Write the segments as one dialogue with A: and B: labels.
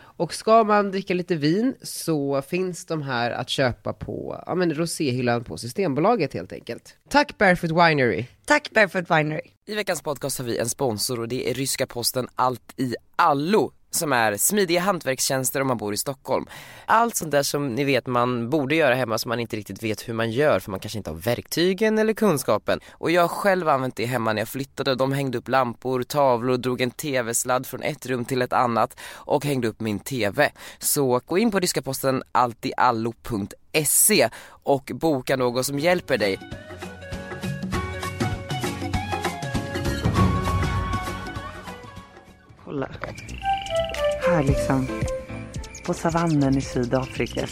A: Och ska man dricka lite vin så finns de här att köpa på ja, men roséhyllan på Systembolaget helt enkelt. Tack Barefoot Winery!
B: Tack Barefoot Winery.
C: I veckans podcast har vi en sponsor och det är ryska posten Allt i allo som är smidiga hantverkstjänster om man bor i Stockholm. Allt sånt där som ni vet man borde göra hemma som man inte riktigt vet hur man gör för man kanske inte har verktygen eller kunskapen. Och jag har själv använt det hemma när jag flyttade. De hängde upp lampor, tavlor, drog en tv-sladd från ett rum till ett annat och hängde upp min tv. Så gå in på ryska posten alltiallo.se och boka något som hjälper dig.
D: Kolla. Här liksom. På savannen i Sydafrika.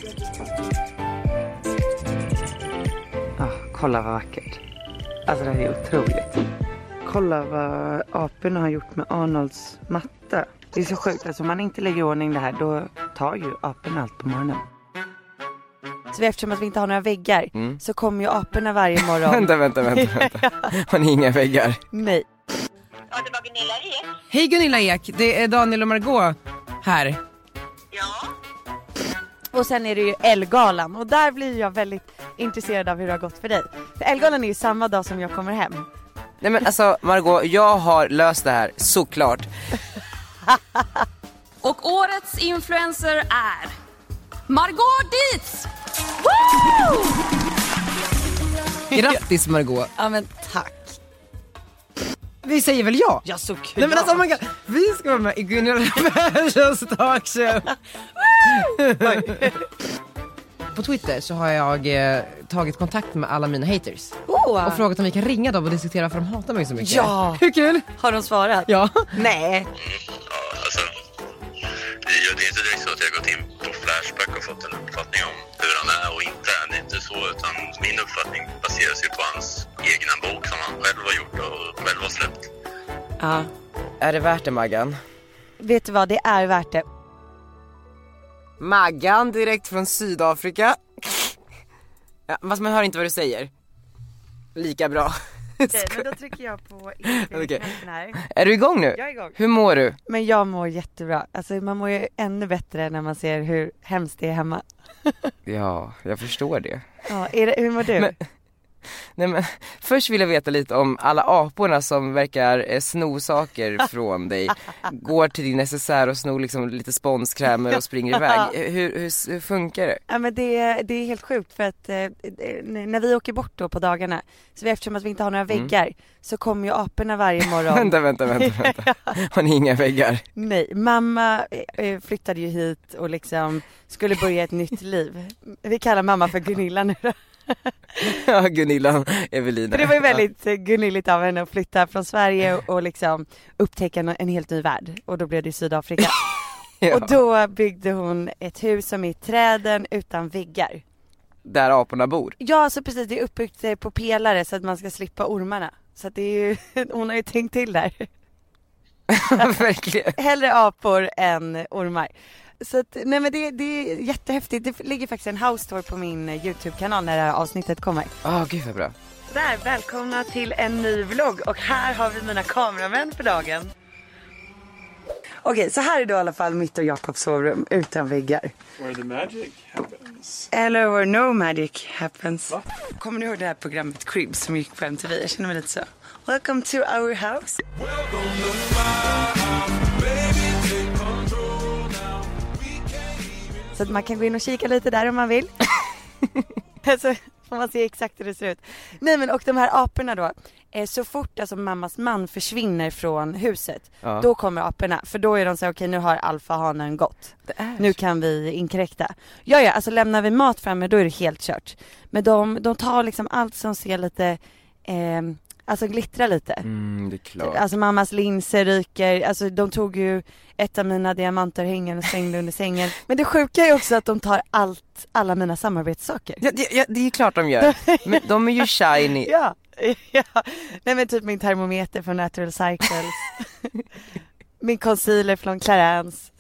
D: Ah, kolla vad vackert. Alltså det här är otroligt. Kolla vad aporna har gjort med Arnolds matta. Det är så sjukt. Alltså om man inte lägger i ordning det här då tar ju aporna allt på morgonen.
B: Så eftersom att vi inte har några väggar så kommer ju aporna varje morgon.
C: Vänta, vänta, vänta, vänta. Har ni inga väggar?
B: Nej.
E: Ja, det var Gunilla Ek.
A: Hej Gunilla Ek, det är Daniel och Margot här.
E: Ja.
B: Och sen är det ju Elgalan och där blir jag väldigt intresserad av hur det har gått för dig. För Elgalan är ju samma dag som jag kommer hem.
C: Nej men alltså Margot, jag har löst det här såklart.
F: Och årets influencer är Margot Dietz!
A: Grattis Margot!
B: Ja men tack.
A: Vi säger väl ja?
B: Ja såklart.
A: Nej men alltså oh my God. vi ska vara med i Gunilla Perssons talkshow! På Twitter så har jag eh, tagit kontakt med alla mina haters
B: oh.
A: och frågat om vi kan ringa dem och diskutera varför de hatar mig så mycket.
B: Ja.
A: Hur kul?
B: Har de svarat?
A: Ja.
B: Nej.
G: Uppfattning baseras ju på hans egna bok som han själv har gjort och själv har släppt.
B: Ja.
C: Är det värt det Maggan?
B: Vet du vad, det är värt det.
C: Maggan direkt från Sydafrika. Ja, fast man hör inte vad du säger. Lika bra.
B: Okej, men då trycker jag på inspelningsknappen här.
C: Är du igång nu?
B: Jag är igång.
C: Hur mår du?
B: Men jag mår jättebra. Alltså man mår ju ännu bättre när man ser hur hemskt det är hemma.
C: Ja, jag förstår det.
B: Ja, är det, hur mår du?
C: Men- Nej men, först vill jag veta lite om alla aporna som verkar eh, sno saker från dig. Går till din necessär och snor liksom lite sponskrämer och springer iväg. Hur, hur, hur funkar det?
B: Ja men det, det är helt sjukt för att eh, när vi åker bort då på dagarna, så eftersom att vi inte har några väggar, så kommer ju aporna varje morgon.
C: Vänta, vänta, vänta, vänta. Har ni inga väggar?
B: Nej, mamma eh, flyttade ju hit och liksom skulle börja ett nytt liv. Vi kallar mamma för Gunilla nu då.
C: Ja, Gunilla, Evelina.
B: För det var ju väldigt eh, gunilligt av henne att flytta från Sverige och, liksom upptäcka en, en helt ny värld. Och då blev det Sydafrika.
C: Ja,
B: Och då byggde hon ett hus som är i träden utan väggar.
C: Där aporna bor.
B: Ja, så precis. Det är uppbyggt eh, på pelare så att man ska slippa ormarna. Så att det är ju, hon har ju tänkt till där.
C: Verkligen.
B: Hellre apor än ormar. Så att, nej men det, det är jättehäftigt. Det ligger faktiskt en house tour på min eh, YouTube-kanal när det här avsnittet kommer.
C: Åh gud vad bra.
B: Där, välkomna till en ny vlogg och här har vi mina kameramän för dagen. Okej, så här är då i alla fall mitt och Jakobs sovrum utan väggar.
H: Where the magic happens.
B: Eller where no magic happens. Kommer ni ihåg det här programmet Cribs som gick på MTV? Jag känner mig lite så. Welcome to our house. Så att man kan gå in och kika lite där om man vill. så får man se exakt hur det ser ut. Nej men och de här aporna då. Eh, så fort alltså mammas man försvinner från huset.
C: Ja.
B: Då kommer aporna. För då är de så här, okej nu har alfahanen gått. Nu kan vi inkräkta. Ja ja, alltså lämnar vi mat framme då är det helt kört. Men de, de tar liksom allt som ser lite eh, alltså glittrar lite.
A: Mm, det är klart.
B: Alltså mammas linser ryker, alltså de tog ju ett av mina diamantörhängen och slängde under sängen. Men det sjuka är också att de tar allt, alla mina samarbetssaker.
A: Ja, det, ja, det är ju klart de gör. Men de är ju shiny.
B: Ja, ja. Nej men typ min termometer från Natural Cycles. min concealer från Clarins.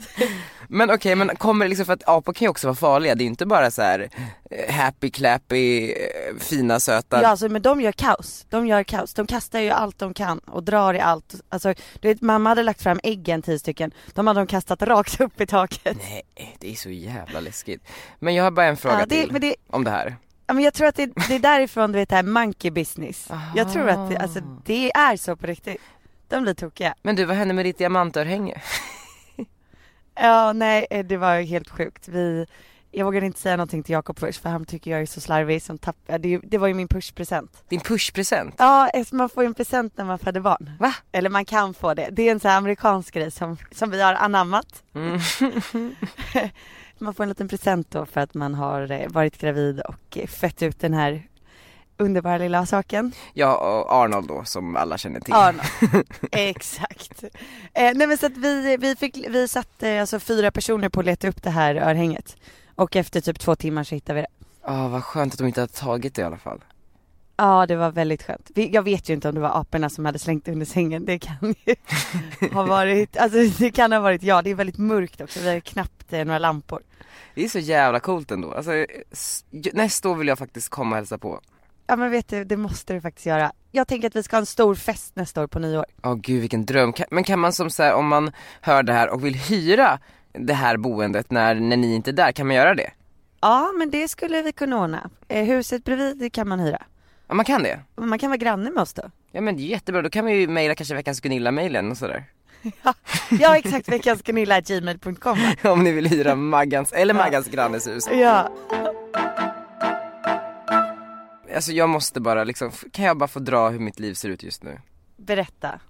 A: Men okej, men kommer det liksom för att apor kan ju också vara farliga, det är ju inte bara så här eh, happy clappy, eh, fina söta.
B: Ja alltså men de gör kaos. De gör kaos. De kastar ju allt de kan och drar i allt. Alltså du vet mamma hade lagt fram äggen tio stycken. De hade de kastat rakt upp i taket.
A: Nej, det är så jävla läskigt. Men jag har bara en fråga
B: Ja, det-
A: till
B: det-
A: om det här.
B: Ja, men jag tror att det, det är därifrån du vet det här monkey business. Jag tror att det, alltså, det är så på riktigt. De blir tokiga.
A: Men du, vad hände med ditt diamantörhänge?
B: Ja nej eh, det var helt sjukt. Vi, jag vågade inte säga någonting till Jakob först för han tycker jag är så slarvig som tappar. Det, det var ju min pushpresent.
A: Din pushpresent?
B: Ja eftersom man får ju en present när man föder barn.
A: Va?
B: Eller man kan få det. Det är en sån här amerikansk grej som, som vi har anammat.
A: Mm.
B: man får en liten present då för att man har eh, varit gravid och eh, fött ut den här underbara lilla saken.
A: Ja, och Arnold då som alla känner till.
B: Arnold. Exakt. Eh, nej men så att vi, vi fick, vi satt eh, alltså fyra personer på att leta upp det här örhänget. Och efter typ två timmar så hittade vi det.
A: Ja, vad skönt att de inte har tagit det i alla fall.
B: Ja det var väldigt skönt. Jag vet ju inte om det var aporna som hade slängt under sängen. Det kan ju ha varit, alltså det kan ha varit jag. Det är väldigt mörkt också. Vi har knappt eh, några lampor.
A: Det är så jävla coolt ändå. Alltså, nästa år vill jag faktiskt komma och hälsa på.
B: Ja men vet du, det måste du faktiskt göra. Jag tänker att vi ska ha en stor fest nästa år på nyår.
A: Åh gud vilken dröm. Men kan man som så här, om man hör det här och vill hyra det här boendet när, när ni inte är där, kan man göra det?
B: Ja men det skulle vi kunna ordna. Eh, huset bredvid det kan man hyra.
A: Ja man kan det?
B: Man kan vara granne med oss då.
A: Ja men jättebra, då kan man ju mejla kanske veckans Gunilla-mailen och sådär.
B: Ja exakt, veckans gmail.com
A: om ni vill hyra Maggans, eller Maggans grannes hus.
B: Ja.
A: Alltså jag måste bara liksom, kan jag bara få dra hur mitt liv ser ut just nu?
B: Berätta.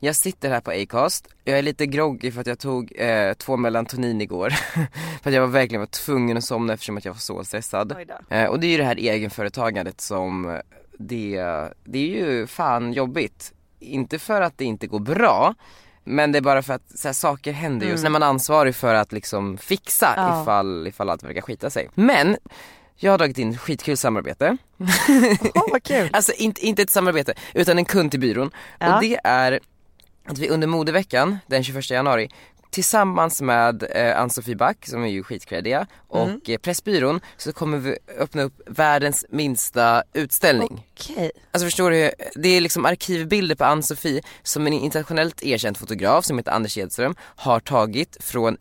A: Jag sitter här på Acast, jag är lite groggy för att jag tog eh, två melatonin igår. för att jag var verkligen var tvungen att somna eftersom att jag var så stressad. Eh, och det är ju det här egenföretagandet som, det, det är ju fan jobbigt. Inte för att det inte går bra, men det är bara för att så här, saker händer just när man är ansvarig för att liksom fixa
B: Ja.
A: ifall, ifall allt verkar skita sig. Men jag har dragit in skitkul samarbete.
B: Åh vad kul.
A: Alltså inte, inte ett samarbete, utan en kund till byrån.
B: Ja.
A: Och det är att vi under modeveckan den 21 januari tillsammans med eh, Ann-Sofie Back som är ju skitkreddiga och
B: Mm.
A: eh, Pressbyrån så kommer vi öppna upp världens minsta utställning.
B: Okej.
A: Alltså förstår du, det är liksom arkivbilder på Ann-Sofie som en internationellt erkänd fotograf som heter Anders Edström har tagit från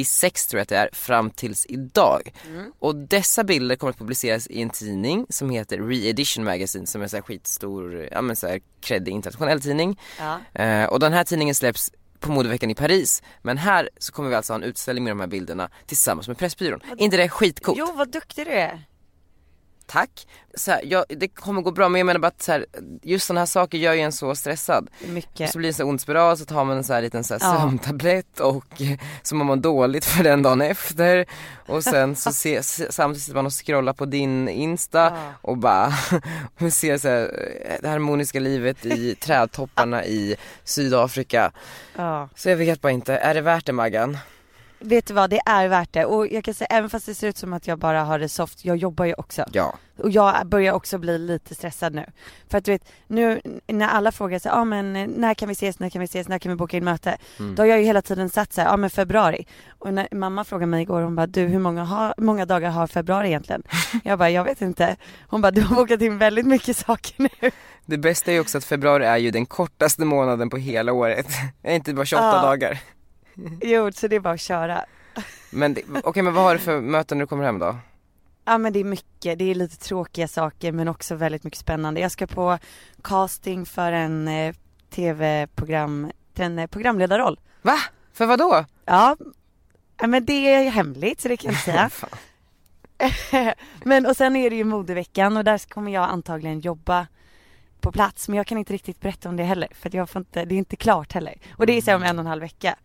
A: 1996 tror jag att det är, fram tills idag. Och dessa bilder kommer att publiceras i en tidning som heter Re-Edition Magazine som är en skitstor, ja men så här creddig internationell tidning.
B: Ja.
A: Eh, och den här tidningen släpps på modeveckan i Paris, men här så kommer vi alltså ha en utställning med de här bilderna tillsammans med Pressbyrån. Är inte det skitcoolt?
B: Jo vad duktig du är.
A: Tack. Så här, ja, det kommer gå bra men jag menar bara att så här, just sådana här saker gör ju en så stressad.
B: Mycket.
A: Så blir det här ond spiral så tar man en sån här liten så här
B: Ja.
A: sömntablett och så mår man dåligt för den dagen efter. Och sen så se, samtidigt sitter man och scrollar på din Insta
B: Ja.
A: och bara man ser så här, det harmoniska livet i trädtopparna i Sydafrika.
B: Ja.
A: Så jag vet bara inte, är det värt det Maggan?
B: Vet du vad, det är värt det. Och jag kan säga, även fast det ser ut som att jag bara har det soft, jag jobbar ju också.
A: Ja.
B: Och jag börjar också bli lite stressad nu. För att du vet, nu när alla frågar så ja ah, men när kan vi ses, när kan vi ses, när kan vi boka in möte?
A: Mm.
B: Då har jag ju hela tiden satt så här, ja ah, men februari. Och när mamma frågade mig igår, hon bara du hur många, har, många dagar har februari egentligen? Jag bara, jag vet inte. Hon bara, du har bokat in väldigt mycket saker nu.
A: Det bästa är ju också att februari är ju den kortaste månaden på hela året. Det är inte bara 28
B: Ja.
A: dagar.
B: Jo, så det är bara att köra.
A: Men det- okej men vad har du för möten när du kommer hem då?
B: Ja men det är mycket, det är lite tråkiga saker men också väldigt mycket spännande. Jag ska på casting för en eh, tv-program, till en eh, programledarroll.
A: Va? För vad då?
B: Ja, ja, men det är hemligt så det kan jag inte säga.
A: Fan.
B: men och sen är det ju modeveckan och där kommer jag antagligen jobba på plats men jag kan inte riktigt berätta om det heller för att jag får inte, det är inte klart heller. Och det är så om en och en halv vecka.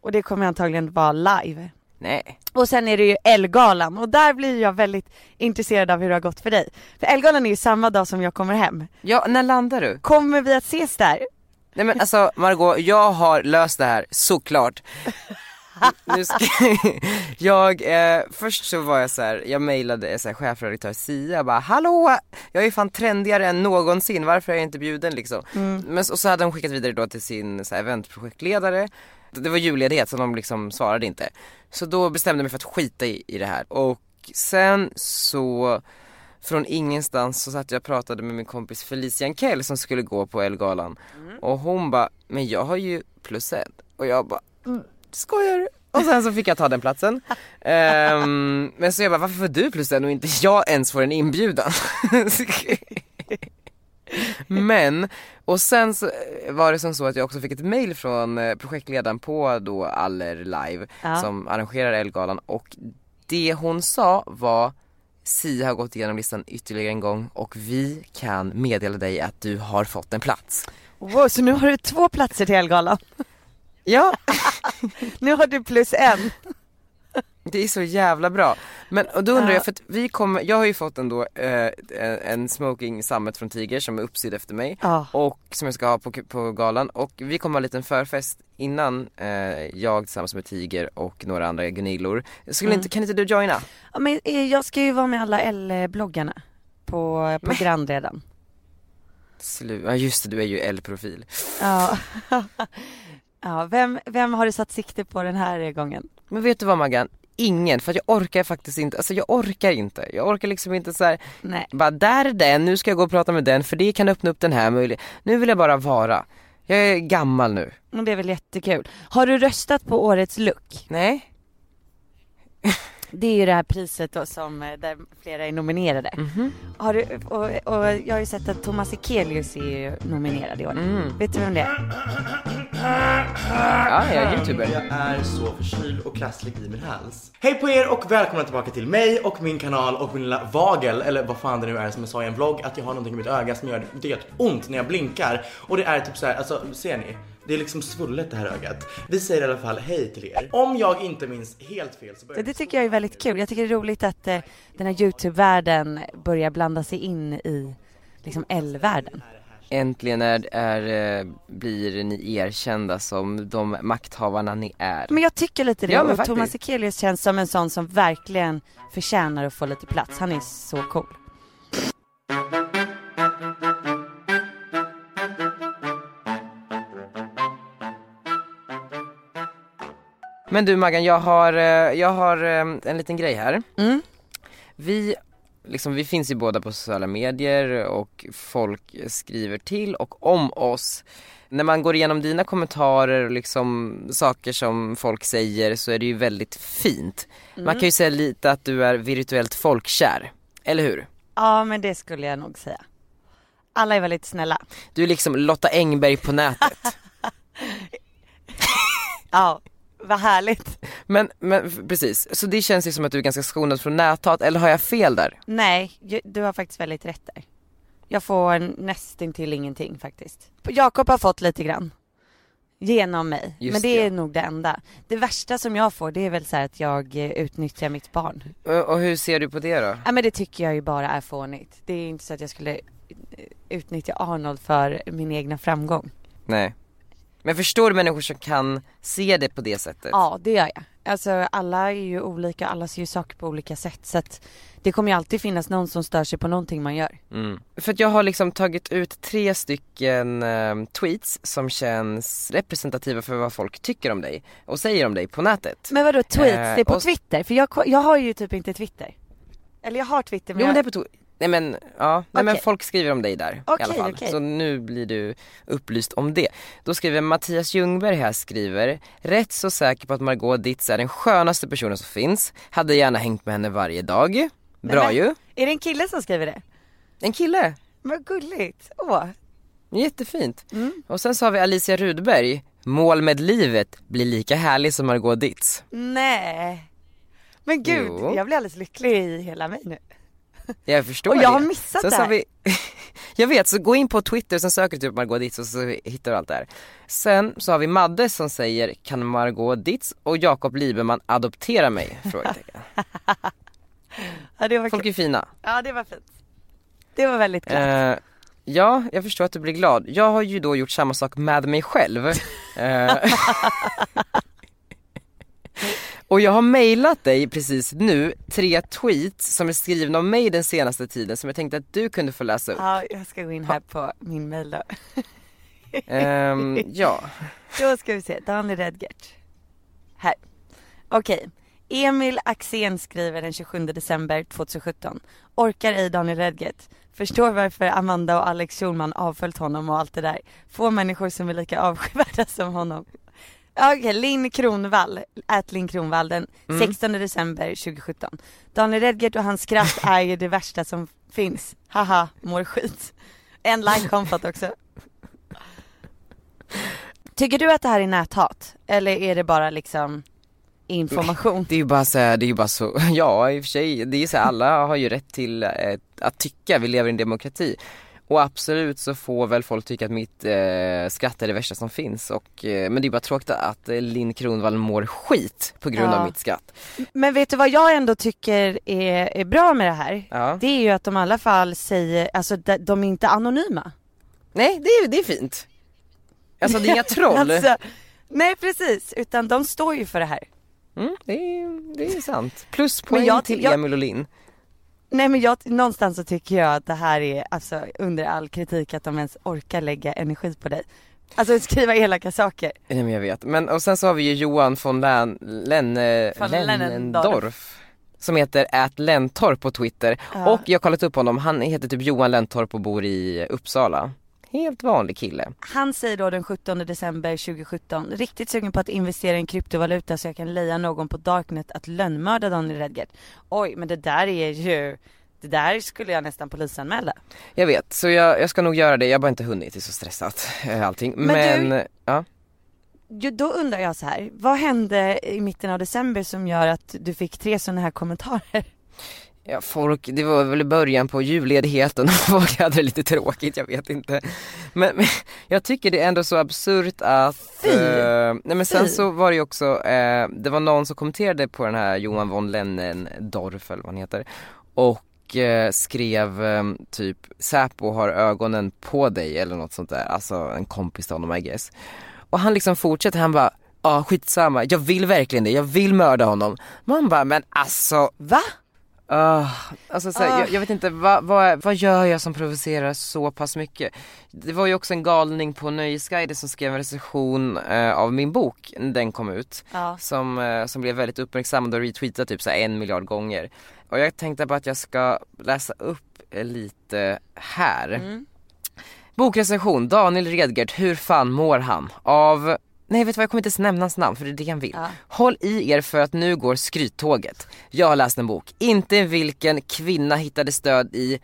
B: Och det kommer antagligen vara live.
A: Nej.
B: Och sen är det ju Ellegalan och där blir jag väldigt intresserad av hur det har gått för dig. För Ellegalan är ju samma dag som jag kommer hem.
A: Ja, när landar du?
B: Kommer vi att ses där?
A: Nej men alltså Margot, jag har löst det här såklart. Nu ska, jag, eh, först så var jag så här, jag mejlade så här, chefredaktör Sia, jag bara hallå, jag är fan trendigare än någonsin, varför är jag inte bjuden liksom? Men så, och så hade hon skickat vidare då till sin så här, eventprojektledare, det var julledighet så de liksom svarade inte. Så då bestämde jag mig för att skita i, i det här och sen så från ingenstans så satt jag och pratade med min kompis Felicia Ankell som skulle gå på Elgalan och hon bara, men jag har ju plus en och jag bara, mm, skojar du? Och sen så fick jag ta den platsen. Ehm, men så jag bara, varför får du plus en och inte jag ens får en inbjudan? men, och sen så var det som så att jag också fick ett mail från eh, projektledaren på då Aller Live
B: Ja.
A: som arrangerar Elgalan och det hon sa var Sia har gått igenom listan ytterligare en gång och vi kan meddela dig att du har fått en plats.
B: Wow, så nu har du två platser till Ellegalan.
A: Ja,
B: Nu har du plus en.
A: Det är så jävla bra. Men och då undrar jag, för att vi kommer, jag har ju fått ändå eh, en- smoking sammet från Tiger som är uppsydd efter mig
B: Ja.
A: och som jag ska ha på, på galan och vi kommer ha en liten förfest innan eh, jag tillsammans med Tiger och några andra Gunillor. Skulle inte, kan inte du joina?
B: Ja, men eh, jag ska ju vara med alla L-bloggarna på, på Grand redan.
A: Slu- ja just det, du är ju L-profil.
B: Ja. ja, vem, vem har du satt sikte på den här gången?
A: Men vet du vad Maggan? Ingen, för jag orkar faktiskt inte, alltså jag orkar inte. Jag orkar liksom inte så här,
B: Nej.
A: bara där är den, nu ska jag gå och prata med den för det kan öppna upp den här möjligheten. Nu vill jag bara vara. Jag är gammal nu.
B: Men det är väl jättekul. Har du röstat på årets look?
A: Nej?
B: Det är ju det här priset då som, eh, där flera är nominerade.
A: Mhm.
B: Har du, och, och jag har ju sett att Thomas Ekelius är ju nominerad i år.
A: Mm.
B: Vet du vem det är?
A: Ja, jag är youtuber.
I: Jag är så förkyld och krasslig i min hals. Hej på er och välkomna tillbaka till mig och min kanal och min lilla vagel, eller vad fan det nu är som jag sa i en vlogg, att jag har någonting i mitt öga som gör det gör ont när jag blinkar. Och det är typ så här, alltså ser ni? Det är liksom svullet det här ögat. Vi säger i alla fall hej till er. Om jag inte minns helt fel så börjar
B: Det tycker jag är väldigt kul. Jag tycker det är roligt att eh, den här Youtube-världen börjar blanda sig in i liksom L-världen.
A: Äntligen är, är, eh, blir ni erkända som de makthavarna ni är.
B: Men jag tycker lite det.
A: Ja, men
B: och. Thomas Ekelius känns som en sån som verkligen förtjänar att få lite plats. Han är så cool.
A: Men du Maggan, jag har, eh, jag har eh, en liten grej här.
B: Mm.
A: Vi, liksom, vi finns ju båda på sociala medier och folk skriver till och om oss. När man går igenom dina kommentarer och liksom saker som folk säger så är det ju väldigt fint. Man kan ju säga lite att du är virtuellt folkkär, eller hur?
B: Ja, men det skulle jag nog säga. Alla är väldigt snälla.
A: Du är liksom Lotta Engberg på nätet.
B: Ja, vad härligt.
A: Men, men precis, så det känns ju som att du är ganska skonad från näthat, eller har jag fel där?
B: Nej, du har faktiskt väldigt rätt där. Jag får nästintill ingenting faktiskt. Jakob har fått lite grann. Genom mig.
A: Just
B: men det är
A: det.
B: nog det enda. Det värsta som jag får det är väl så att jag eh, utnyttjar mitt barn.
A: Och och hur ser du på det då?
B: Ja men det tycker jag ju bara är fånigt. Det är inte så att jag skulle eh, utnyttja Arnold för min egna framgång.
A: Nej. Men förstår du människor som kan se det på det sättet?
B: Ja det gör jag. Alltså alla är ju olika, alla ser ju saker på olika sätt så att det kommer ju alltid finnas någon som stör sig på någonting man gör.
A: Mm. För att jag har liksom tagit ut tre stycken eh, tweets som känns representativa för vad folk tycker om dig och säger om dig på nätet.
B: Men vadå tweets?
A: Eh,
B: det är på
A: och-
B: Twitter? För jag, jag har ju typ inte Twitter. Eller jag har Twitter men,
A: Jo men
B: jag...
A: det är på Nej men, ja, nej men
B: Okej.
A: folk skriver om dig där i
B: Okej,
A: alla fall.
B: okej.
A: Så nu blir du upplyst om det. Då skriver Mattias Ljungberg här skriver, rätt så säker på att Margot Ditz är den skönaste personen som finns. Hade gärna hängt med henne varje dag. Bra
B: men-
A: ju.
B: Är det en kille som skriver det?
A: En kille.
B: Vad gulligt. Åh.
A: Jättefint.
B: Mm.
A: Och sen så har vi Alicia Rudberg. Mål med livet blir lika härlig som Margot Ditz.
B: Nej. Men gud,
A: Jo.
B: jag blir alldeles lycklig i hela mig nu.
A: Jag förstår
B: Och jag har
A: det.
B: missat det
A: har
B: här.
A: vi, Jag vet, så gå in på Twitter sen söker du typ Margot Ditz och så hittar du allt det här. Sen så har vi Madde som säger kan Margot Ditz och Jakob Liberman adoptera mig? Frågetecken.
B: Ja, det var
A: Folk
B: kul.
A: är fina.
B: Ja, det var fint. Det var väldigt glatt.
A: Eh, ja, jag förstår att du blir glad. Jag har ju då gjort samma sak med mig själv. Eh, och jag har mejlat dig precis nu tre tweets som är skrivna av mig den senaste tiden som jag tänkte att du kunde få läsa upp.
B: Ja, jag ska gå in här på min mail då.
A: Ehm, ja,
B: Då ska vi se, Daniel Redgert. Här. Okej. Emil Axén skriver den 27 december 2017. Orkar ej Daniel Redgert. Förstår varför Amanda och Alex Schulman avföljt honom och allt det där. Få människor som är lika avskyvärda som honom. Okej, Linn Kronvall, ät Linn Kronvall den 16 december 2017. Daniel Redgert och hans skratt är ju det värsta som finns. Haha, mår skit. En like kom fått också. Tycker du att det här är näthat? Eller är det bara liksom information?
A: det är ju bara så här, det är ju bara så, ja i och för sig, det är ju så här, alla har ju rätt till eh, att tycka, vi lever i en demokrati. Och absolut så får väl folk tycka att mitt eh, skratt är det värsta som finns och, eh, men det är bara tråkigt att eh, Linn Kronvall mår skit på grund
B: Ja.
A: av mitt skratt.
B: Men vet du vad jag ändå tycker är, är bra med det här?
A: Ja.
B: Det är ju att de i alla fall säger, alltså de, de är inte anonyma.
A: Nej det är, det är fint. Alltså det är inga troll.
B: Alltså, nej precis, utan de står ju för det här.
A: Mm, det, är, det är sant. Plus
B: Men
A: poäng
B: jag-
A: till
B: jag-
A: Emil och Linn.
B: Nej men jag, någonstans så tycker jag att det här är alltså under all kritik att de ens orkar lägga energi på dig. Alltså skriva elaka saker.
A: Nej men jag vet, men och sen så har vi ju Johan von Län, Lennendorf. Som heter Ät Lentorp på Twitter
B: Ja.
A: och jag har kollat upp honom, han heter typ Johan Lentorp och bor i Uppsala Helt vanlig kille
B: Han säger då den 17 december 2017, riktigt sugen på att investera i en kryptovaluta så jag kan leja någon på Darknet att lönnmörda Daniel Redgert. Oj, men det där är ju, det där skulle jag nästan polisanmäla.
A: Jag vet, så jag, jag ska nog göra det, jag har bara inte hunnit, det är så stressat eh, allting
B: Men
A: Men,
B: du-
A: ja
B: då undrar jag så här, vad hände i mitten av december som gör att du fick tre sådana här kommentarer?
A: Ja, folk, det var väl i början på julledigheten och folk hade det lite tråkigt, jag vet inte. Men, men jag tycker det är ändå så absurt att... Eh, nej men sen
B: Fy!
A: så var det ju också, eh, det var någon som kommenterade på den här Johan von Lennendorf eller vad han heter. Och eh, skrev eh, typ Säpo har ögonen på dig eller något sånt där, alltså en kompis till honom I guess. Och han liksom fortsätter, han bara Ja skitsamma, jag vill verkligen det, jag vill mörda honom. Man bara, men alltså
B: Va?
A: Uh, alltså så här,
B: Ah.
A: jag, jag vet inte, vad, vad, vad gör jag som provocerar så pass mycket? Det var ju också en galning på Nöjesguiden som skrev en recension eh, av min bok när den kom ut
B: Ja.
A: som, eh, som blev väldigt uppmärksammad och retweetad typ så här en miljard gånger Och jag tänkte bara att jag ska läsa upp lite här
B: Mm.
A: Bokrecension, Daniel Redgert, hur fan mår han? Av, nej vet du vad jag kommer inte ens nämna hans namn för det är det han vill
B: Ja.
A: Håll i er för att nu går skryttåget. Jag har läst en bok, inte vilken kvinna hittade stöd i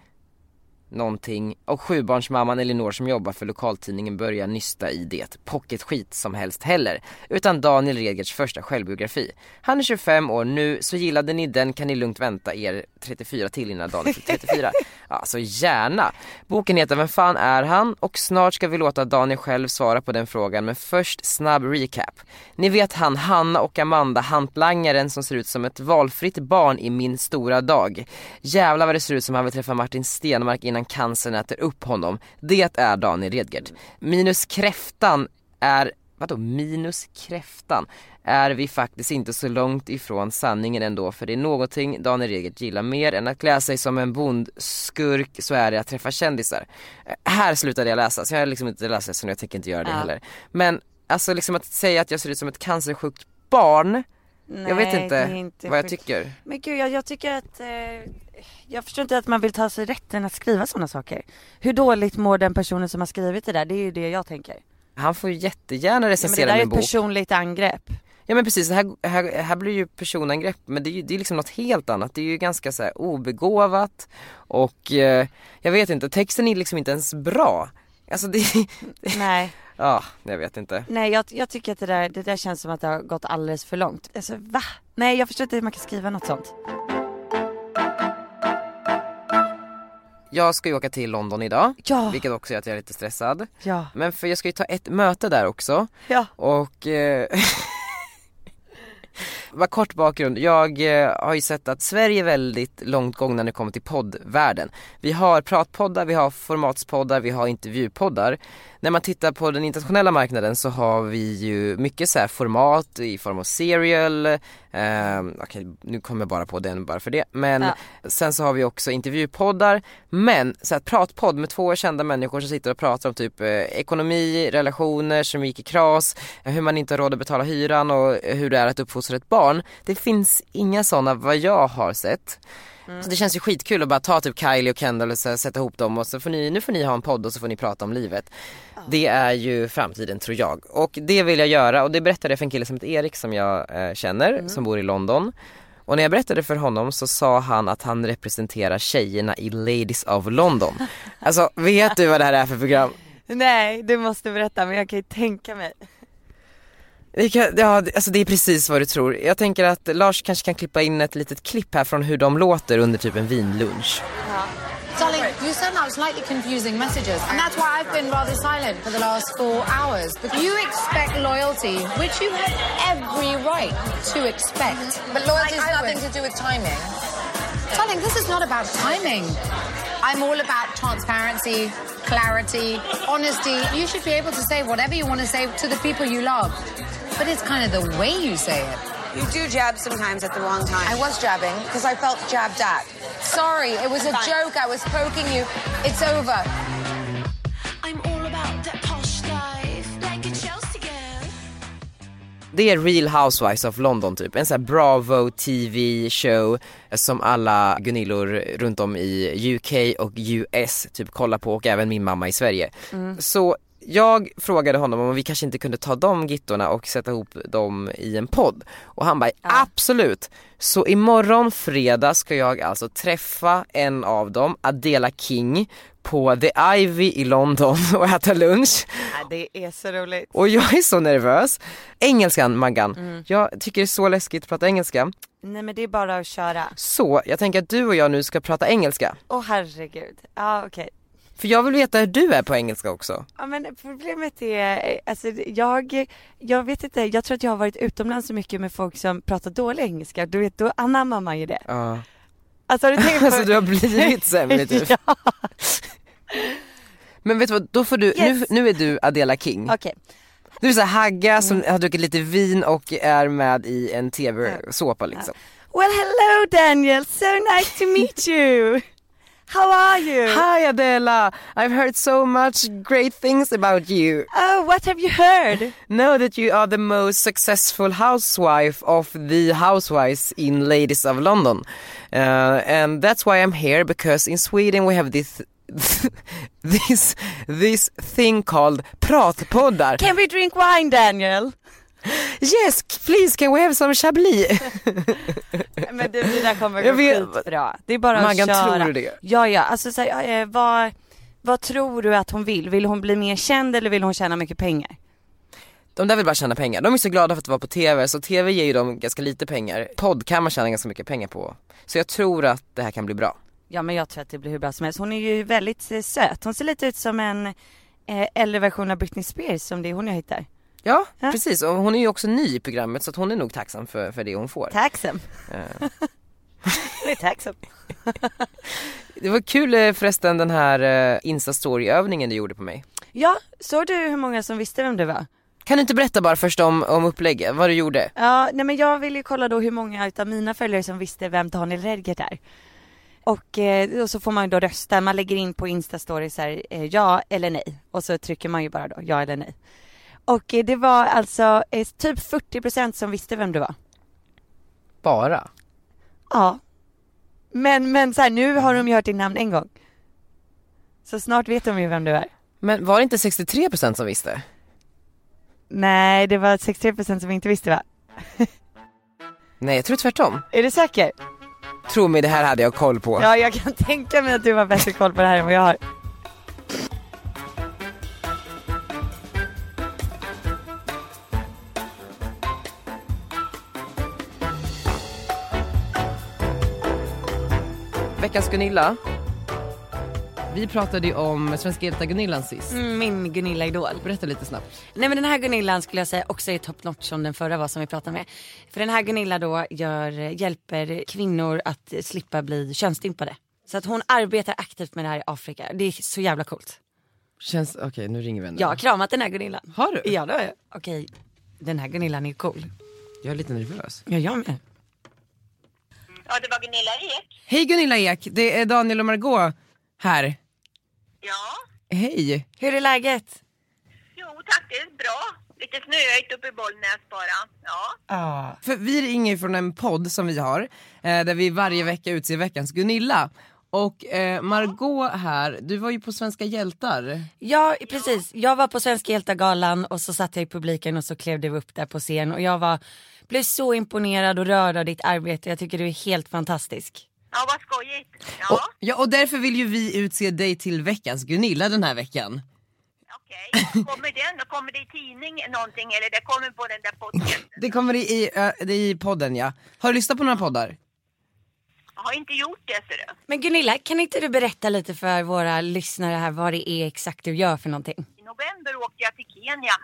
A: någonting och sjubarnsmamman Elinor som jobbar för lokaltidningen börjar nysta i det pocketskit som helst heller. Utan Daniel Redgerts första självbiografi. Han är 25 år nu, så gillade ni den kan ni lugnt vänta er 34 till innan Daniel fyller 34. Alltså gärna. Boken heter Vem fan är han? Och snart ska vi låta Daniel själv svara på den frågan men först snabb recap. Ni vet han Hanna och Amanda, hantlangaren som ser ut som ett valfritt barn i Min stora dag. Jävlar vad det ser ut som han vill träffa Martin Stenmark innan cancern äter upp honom. Det är Daniel Redgert. Minus kräftan är Vadå minus kräftan? Är vi faktiskt inte så långt ifrån sanningen ändå för det är någonting Daniel Redgert gillar mer än att klä sig som en bondskurk så är det att träffa kändisar. Här slutade jag läsa, så jag har liksom inte läst det så jag tänker inte göra det
B: Ja.
A: heller. Men alltså liksom att säga att jag ser ut som ett cancersjukt barn, jag vet
B: Nej,
A: inte,
B: det inte
A: vad jag
B: sjukt.
A: tycker.
B: Men gud, jag, jag tycker att eh, jag förstår inte att man vill ta sig rätten att skriva sådana saker. Hur dåligt mår den personen som har skrivit det där? Det är ju det jag tänker.
A: Han får ju jättegärna
B: Ja, men det
A: recensera
B: där är
A: min
B: ett
A: bok.
B: personligt angrepp.
A: Ja men precis, här, här, här blir ju personangrepp men det är ju det är liksom något helt annat. Det är ju ganska så här obegåvat och eh, jag vet inte, texten är liksom inte ens bra. Alltså det,
B: Nej,
A: ja jag vet inte.
B: nej jag, jag tycker att det där, det där känns som att det har gått alldeles för långt. Alltså va? Nej jag förstår inte hur man kan skriva något sånt.
A: jag ska ju åka till London idag,
B: Ja.
A: vilket också gör att jag är lite stressad.
B: Ja.
A: Men för jag ska ju ta ett möte där också
B: Ja.
A: och eh, Bara kort bakgrund, jag eh, har ju sett att Sverige är väldigt långt gångna när det kommer till poddvärlden. Vi har pratpoddar, vi har formatspoddar, vi har intervjupoddar. När man tittar på den internationella marknaden så har vi ju mycket så format i form av serial, eh, okej nu kommer jag bara på den bara för det. Men
B: Ja.
A: sen så har vi också intervjupoddar, men så här, pratpodd med två kända människor som sitter och pratar om typ eh, ekonomi, relationer som gick i kras, hur man inte har råd att betala hyran och hur det är att uppfostra ett barn. Det finns inga sådana vad jag har sett. Så det känns ju skitkul att bara ta typ Kylie och Kendall och så, sätta ihop dem och så får ni, nu får ni ha en podd och så får ni prata om livet. Det är ju framtiden tror jag. Och det vill jag göra och det berättade jag för en kille som heter Erik som jag eh, känner, som bor i London. Och när jag berättade för honom så sa han att han representerar tjejerna i Ladies of London. Alltså vet du vad det här är för program?
B: Nej, du måste berätta men jag kan ju tänka mig.
A: Det kan, ja, alltså det är precis vad du tror. Jag tänker att Lars kanske kan klippa in ett litet klipp här från hur de låter under typ en vinlunch.
J: Darling, you send out slightly confusing messages, and that's why I've been rather silent for the last four hours. But you expect loyalty, which you have every right to expect. But loyalty has nothing to do with timing. Darling, this is not about timing. I'm all about transparency, clarity, honesty. You should be able to say whatever you want to say to the people you love. But it's kind of the way you say it.
K: You do jab sometimes at the wrong time.
J: I was jabbing because I felt jabbed at. Sorry, it was a joke. I was poking you. It's over.
L: I'm all about that posh life, like a Chelsea girl.
A: Det är Real Housewives of London typ, en sån här Bravo TV show som alla Gunillor runt om i UK och US typ kollar på och även min mamma i Sverige.
B: Mm.
A: Så jag frågade honom om vi kanske inte kunde ta de gittorna och sätta ihop dem i en podd. Och han bara absolut. Så imorgon fredag ska jag alltså träffa en av dem, Adela King, på The Ivy i London och äta lunch.
B: Nej, det är så roligt.
A: Och jag är så nervös. Engelskan Maggan,
B: Mm.
A: jag tycker det är så läskigt att prata engelska.
B: Nej men det är bara att köra.
A: Så jag tänker att du och jag nu ska prata engelska.
B: Åh herregud. Ja okej.
A: För jag vill veta hur du är på engelska också.
B: Ja men problemet är, alltså jag, jag vet inte, jag tror att jag har varit utomlands så mycket med folk som pratar dålig engelska, du vet då anammar man ju det.
A: Ja.
B: Alltså har du tänkt på...
A: Alltså du har blivit sämre typ.
B: ja,
A: Men vet du vad, då får du, nu,
B: Yes.
A: nu är du Adela King.
B: okej.
A: Du är så här Hagga som
B: Mm.
A: har druckit lite vin och är med i en tv-såpa liksom.
B: Well hello Daniel, so nice to meet you! How are you?
A: Hi Adela, I've heard so much great things about you.
B: Oh, what have you heard?
A: Know that you are the most successful housewife of the housewives in Ladies of London. Uh, and that's why I'm here because in Sweden we have this this this thing called pratpoddar.
B: Can we drink wine Daniel?
A: Yes, please can we have some chablis?
B: Men du, det där kommer
A: Jag
B: gå skitbra. Det är bara
A: Maggan,
B: att köra.
A: tror du det?
B: Ja, ja, alltså så här, eh, vad, vad tror du att hon vill? Vill hon bli mer känd eller vill hon tjäna mycket pengar?
A: De där vill bara tjäna pengar. De är så glada för att vara på TV, så TV ger ju dem ganska lite pengar. Podd kan man tjäna ganska mycket pengar på. Så jag tror att det här kan bli bra.
B: Ja men jag tror att det blir hur bra som helst. Hon är ju väldigt eh, söt. Hon ser lite ut som en eh, äldre version av Britney Spears som det är hon jag hittar.
A: Ja,
B: Ja.
A: precis. Och hon är ju också ny i programmet så hon är nog tacksam för, för det hon får.
B: Tacksam.
A: Eh,
B: Det är tacksam.
A: Det var kul eh, förresten den här eh, Insta-story-övningen du gjorde på mig.
B: Ja, såg du hur många som visste vem du var?
A: Kan du inte berätta bara först om, om upplägget, vad du gjorde?
B: Ja, nej men jag ville ju kolla då hur många utav mina följare som visste vem Daniel Redgert är. Och, eh, och så får man ju då rösta, man lägger in på Instastory så här, eh, ja eller nej. Och så trycker man ju bara då, ja eller nej. Och eh, det var alltså eh, typ 40% som visste vem du var.
A: Bara?
B: Ja. Men, men så här, nu har de ju hört ditt namn en gång. Så snart vet de ju vem du är.
A: Men var det inte 63% som visste?
B: Nej, det var 63% som inte visste va?
A: Nej, jag tror tvärtom.
B: Är du säker?
A: Tro mig, det här hade jag koll på.
B: Ja, jag kan tänka mig att du har bättre koll på det här än vad jag har.
A: Veckans Gunilla, Vi pratade ju om Svenska hjältar Gunillan sist.
B: Mm, Min Gunilla Idol.
A: Berätta lite snabbt.
B: Nej men den här Gunillan skulle jag säga också är top notch som den förra var som vi pratade med. För den här Gunilla då gör, hjälper kvinnor att slippa bli könsstympade. Så att hon arbetar aktivt med det här i Afrika. Det är så jävla coolt.
A: Känns, okej nu ringer vi henne.
B: Jag har kramat den här Gunillan.
A: Har du?
B: Ja det har jag. Okej, den här Gunillan är cool.
A: Jag är lite nervös.
B: Ja jag med.
E: Ja, det var Gunilla Ek.
A: Hej Gunilla Ek, det är Daniel och Margot här.
E: Ja,
A: Hej.
B: Hur är läget?
E: jo tack, det är bra. Lite snöigt uppe i Bollnäs bara. Ja.
A: För vi ringer från en podd som vi har, eh, där vi varje vecka utser veckans Gunilla. Och eh, Margot här, du var ju på Svenska hjältar.
B: Ja precis, jag var på Svenska hjältar-galan och så satt jag i publiken och så klev du upp där på scen och jag var, blev så imponerad och rörd av ditt arbete. Jag tycker du är helt fantastisk.
E: Ja, vad skojigt. Ja,
A: Och, ja, och därför vill ju vi utse dig till veckans Gunilla den här veckan.
E: okej. Kommer den? Kommer det i tidning någonting eller det kommer på den där podcasten?
A: Det kommer i, i, i podden ja. Har du lyssnat på några poddar?
E: Jag har inte gjort det ser du.
B: Men Gunilla, kan inte du berätta lite för våra lyssnare här vad det är exakt du gör för någonting?
E: I november åkte jag till Kenya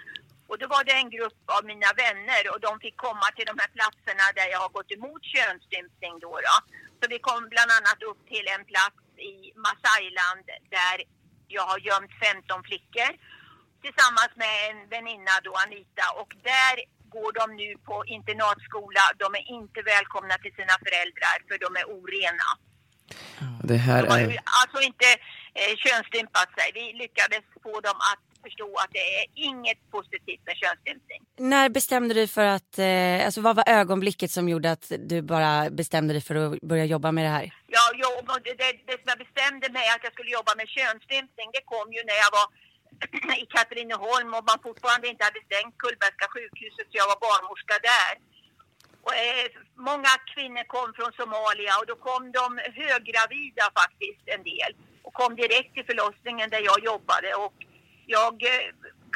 E: och då var det en grupp av mina vänner och de fick komma till de här platserna där jag har gått emot könsstympning då. då. Så vi kom bland annat upp till en plats i Masailand där jag har gömt 15 flickor tillsammans med en väninna då, Anita. Och där går de nu på internatskola. De är inte välkomna till sina föräldrar för de är orena.
A: Det här
E: De har
A: är...
E: alltså inte eh, könsstympat sig. Vi lyckades få dem att förstå att det är inget positivt med könsstympning.
B: När bestämde du för att, eh, alltså vad var ögonblicket som gjorde att du bara bestämde dig för att börja jobba med det här?
E: Ja, jag, det, det som jag bestämde mig att jag skulle jobba med könsstympning, det kom ju när jag var i Katrineholm och man fortfarande inte hade stängt Kullbergska sjukhuset så jag var barnmorska där. Och, eh, många kvinnor kom från Somalia och då kom de höggravida faktiskt en del och kom direkt till förlossningen där jag jobbade. Och jag eh,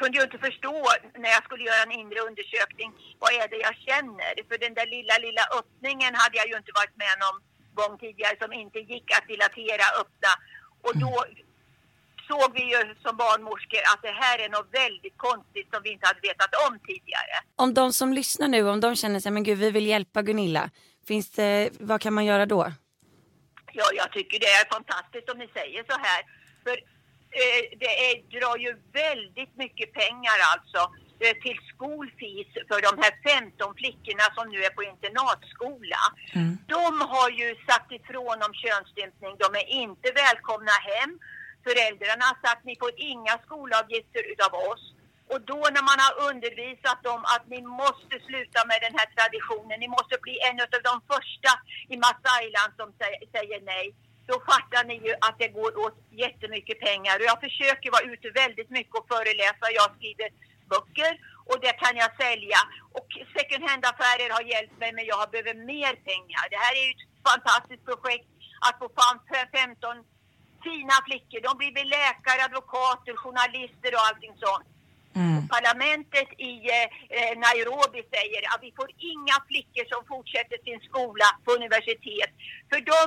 E: kunde ju inte förstå när jag skulle göra en inre undersökning vad är det jag känner? För den där lilla lilla öppningen hade jag ju inte varit med någon gång tidigare som inte gick att dilatera öppna. Och då mm såg vi ju som barnmorskor att det här är något väldigt konstigt som vi inte hade vetat om tidigare.
B: Om de som lyssnar nu, om de känner sig, men gud vi vill hjälpa Gunilla. Finns det, vad kan man göra då?
E: Ja, jag tycker det är fantastiskt om ni säger så här. För eh, det är, drar ju väldigt mycket pengar alltså eh, till skolfis för de här 15 flickorna som nu är på internatskola. De har ju sagt ifrån om könsstympning. De är inte välkomna hem. Föräldrarna har sagt ni får inga skolavgifter utav oss. Och då när man har undervisat dem att ni måste sluta med den här traditionen, ni måste bli en av de första i Masailand som säger nej. Då fattar ni ju att det går åt jättemycket pengar. Och jag försöker vara ute väldigt mycket och föreläsa. Jag skriver böcker och det kan jag sälja. Och second hand-affärer har hjälpt mig men jag behöver mer pengar. Det här är ju ett fantastiskt projekt att få fram 15 fina flickor. De blir väl läkare, advokater, journalister och allting sånt. Parlamentet i eh, eh, Nairobi säger att vi får inga flickor som fortsätter sin skola på universitet. För de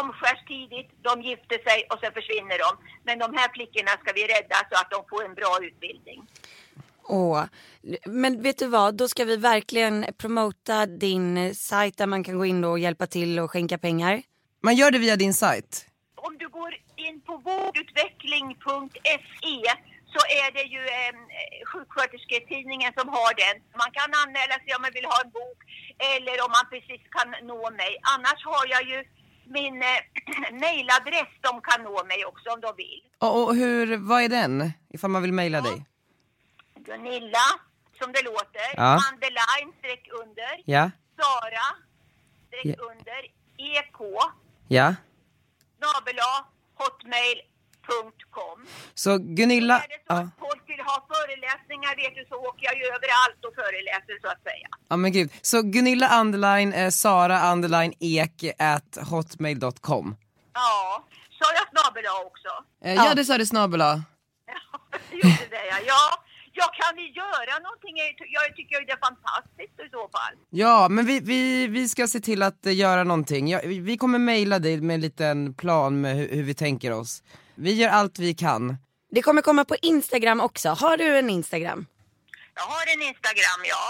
E: omskärs tidigt, de gifter sig och sen försvinner de. Men de här flickorna ska vi rädda så att de får en bra utbildning.
B: Åh. Men vet du vad, då ska vi verkligen promota din sajt där man kan gå in då och hjälpa till och skänka pengar.
A: Man gör det via din sajt.
E: Om du går in på vårdutveckling.se så är det ju eh, sjukskötersketidningen som har den. Man kan anmäla sig om man vill ha en bok eller om man precis kan nå mig. Annars har jag ju min eh, mailadress de kan nå mig också om de vill.
A: Och, och hur, vad är den? Ifall man vill mejla dig?
E: Gunilla, som det låter,
A: Ja.
E: underline, streck under,
A: Ja,
E: Sara, streck under, ek,
A: ja.
E: Snabel-a, hotmail.com.
A: Så Gunilla,
E: Är det så
A: ja,
E: att folk vill ha föreläsningar vet du så åker jag ju överallt och föreläser så att säga.
A: ja men gud. Så Gunilla underline eh, Sara underline ek at hotmail.com.
E: Ja, sa jag snabel-a också?
A: Eh, ja. det sa du snabel A.
E: Gjorde det ja. ja. Ja, kan vi göra någonting? Jag tycker det är fantastiskt i så fall.
A: Ja, men vi, vi, vi ska se till att eh, göra någonting. Ja, vi vi kommer mejla dig med en liten plan med hur, hur vi tänker oss. Vi gör allt vi kan.
B: Det kommer komma på Instagram också. Har du en Instagram?
E: Jag har en Instagram, ja.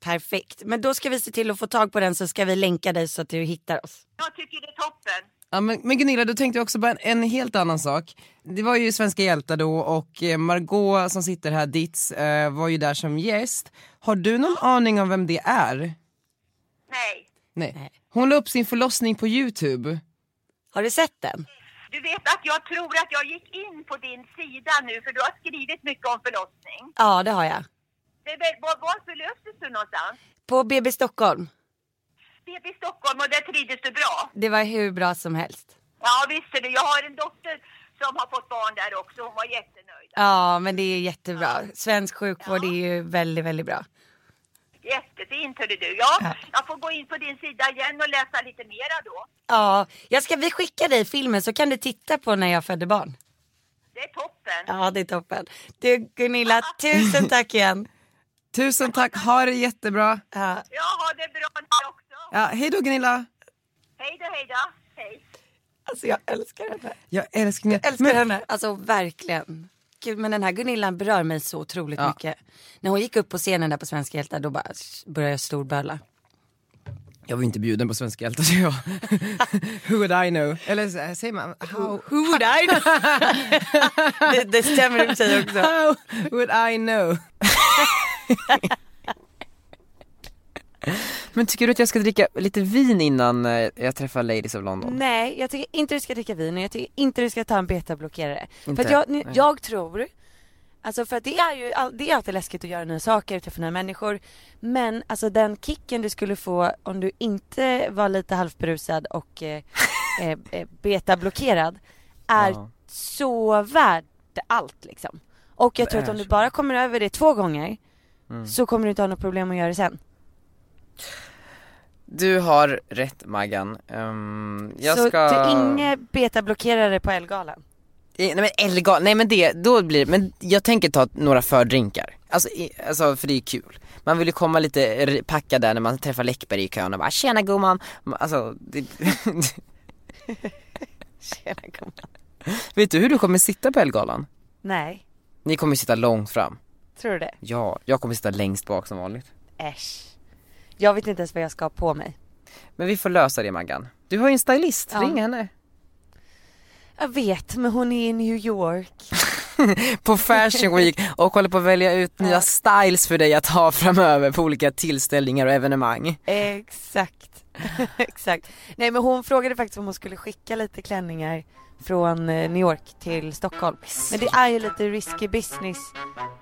B: Perfekt. Men då ska vi se till att få tag på den så ska vi länka dig så att du hittar oss.
E: Jag tycker det är toppen.
A: Ja, men, men Gunilla, då tänkte jag också på en, en helt annan sak. Det var ju Svenska hjältar då och eh, Margot som sitter här, Ditz, eh, var ju där som gäst. Har du någon aning om vem det är?
E: Nej.
A: Nej. Hon la upp sin förlossning på Youtube.
B: Har du sett den?
E: Du vet att jag tror att jag gick in på din sida nu för du har skrivit mycket om förlossning.
B: Ja, det har jag.
E: Det var, var förlöstes du någonstans?
B: På BB Stockholm.
E: BB Stockholm och där trivdes du bra?
B: Det var hur bra som helst.
E: Ja visst är det. Jag har en dotter som har fått barn där också. Hon var jättenöjd.
B: Ja, men det är jättebra. Svensk sjukvård är ju väldigt, väldigt bra.
E: Jättefint hörde du. Ja,
B: Ja.
E: jag får gå in på din sida igen och läsa lite mera då.
B: Ja, jag ska vi skicka dig filmen så kan du titta på när jag födde barn.
E: Det är toppen.
B: Ja, det är toppen. Du Gunilla, tusen tack igen.
A: Tusen tack, ha det jättebra.
B: Ja.
E: Ja, ha det bra ni också.
A: Ja, hej då Gunilla.
E: Hej då, hej då. Hej.
B: Alltså jag älskar henne.
A: Jag älskar henne.
B: Jag älskar henne. Alltså verkligen. Gud, men den här Gunilla berör mig så otroligt
A: Ja.
B: mycket. När hon gick upp på scenen där på Svenska hjältar då bara började jag storböla.
A: Jag var inte bjuden på Svenska hjältar så jag... Who would I know? Eller så- säger man... How...
B: Who would I know? det, det stämmer i och för sig också.
A: How would I know? Men tycker du att jag ska dricka lite vin innan eh, jag träffar Ladies of London?
B: Nej, jag tycker inte du ska dricka vin och jag tycker inte du ska ta en betablockerare. För
A: Inte?
B: att jag, nu- jag tror, alltså för att det är ju det är alltid läskigt att göra nya saker, träffa nya människor. Men alltså den kicken du skulle få om du inte var lite halvberusad och eh, eh, eh, betablockerad är
A: Ja.
B: så värd allt liksom. Och jag tror att om du bara kommer över det två gånger
A: Mm.
B: så kommer du inte ha något problem att göra det sen.
C: Du har rätt Maggan. Ehm, jag
B: så
C: ska...
B: du inga betablockerare på Elgalan?
C: I- Nej men Elga, nej men det, då blir men jag tänker ta några fördrinkar. Alltså, i, alltså för det är kul. Man vill ju komma lite packad där när man träffar Läckberg i kön och bara tjena gumman. Alltså, det...
B: Tjena gumman.
C: Vet du hur du kommer sitta på Elgalan?
B: Nej,
C: Ni kommer sitta långt fram.
B: tror du det?
C: Ja, jag kommer sitta längst bak som vanligt.
B: Äsch. Jag vet inte ens vad jag ska ha på mig.
C: Men vi får lösa det Maggan. Du har ju en stylist,
B: Ja.
C: ring henne.
B: Jag vet, men hon är i New York.
C: På Fashion Week och håller på att välja ut nya styles för dig att ha framöver på olika tillställningar och evenemang.
B: Exakt. Exakt. Nej men hon frågade faktiskt om hon skulle skicka lite klänningar från eh, New York till Stockholm. Men det är ju lite risky business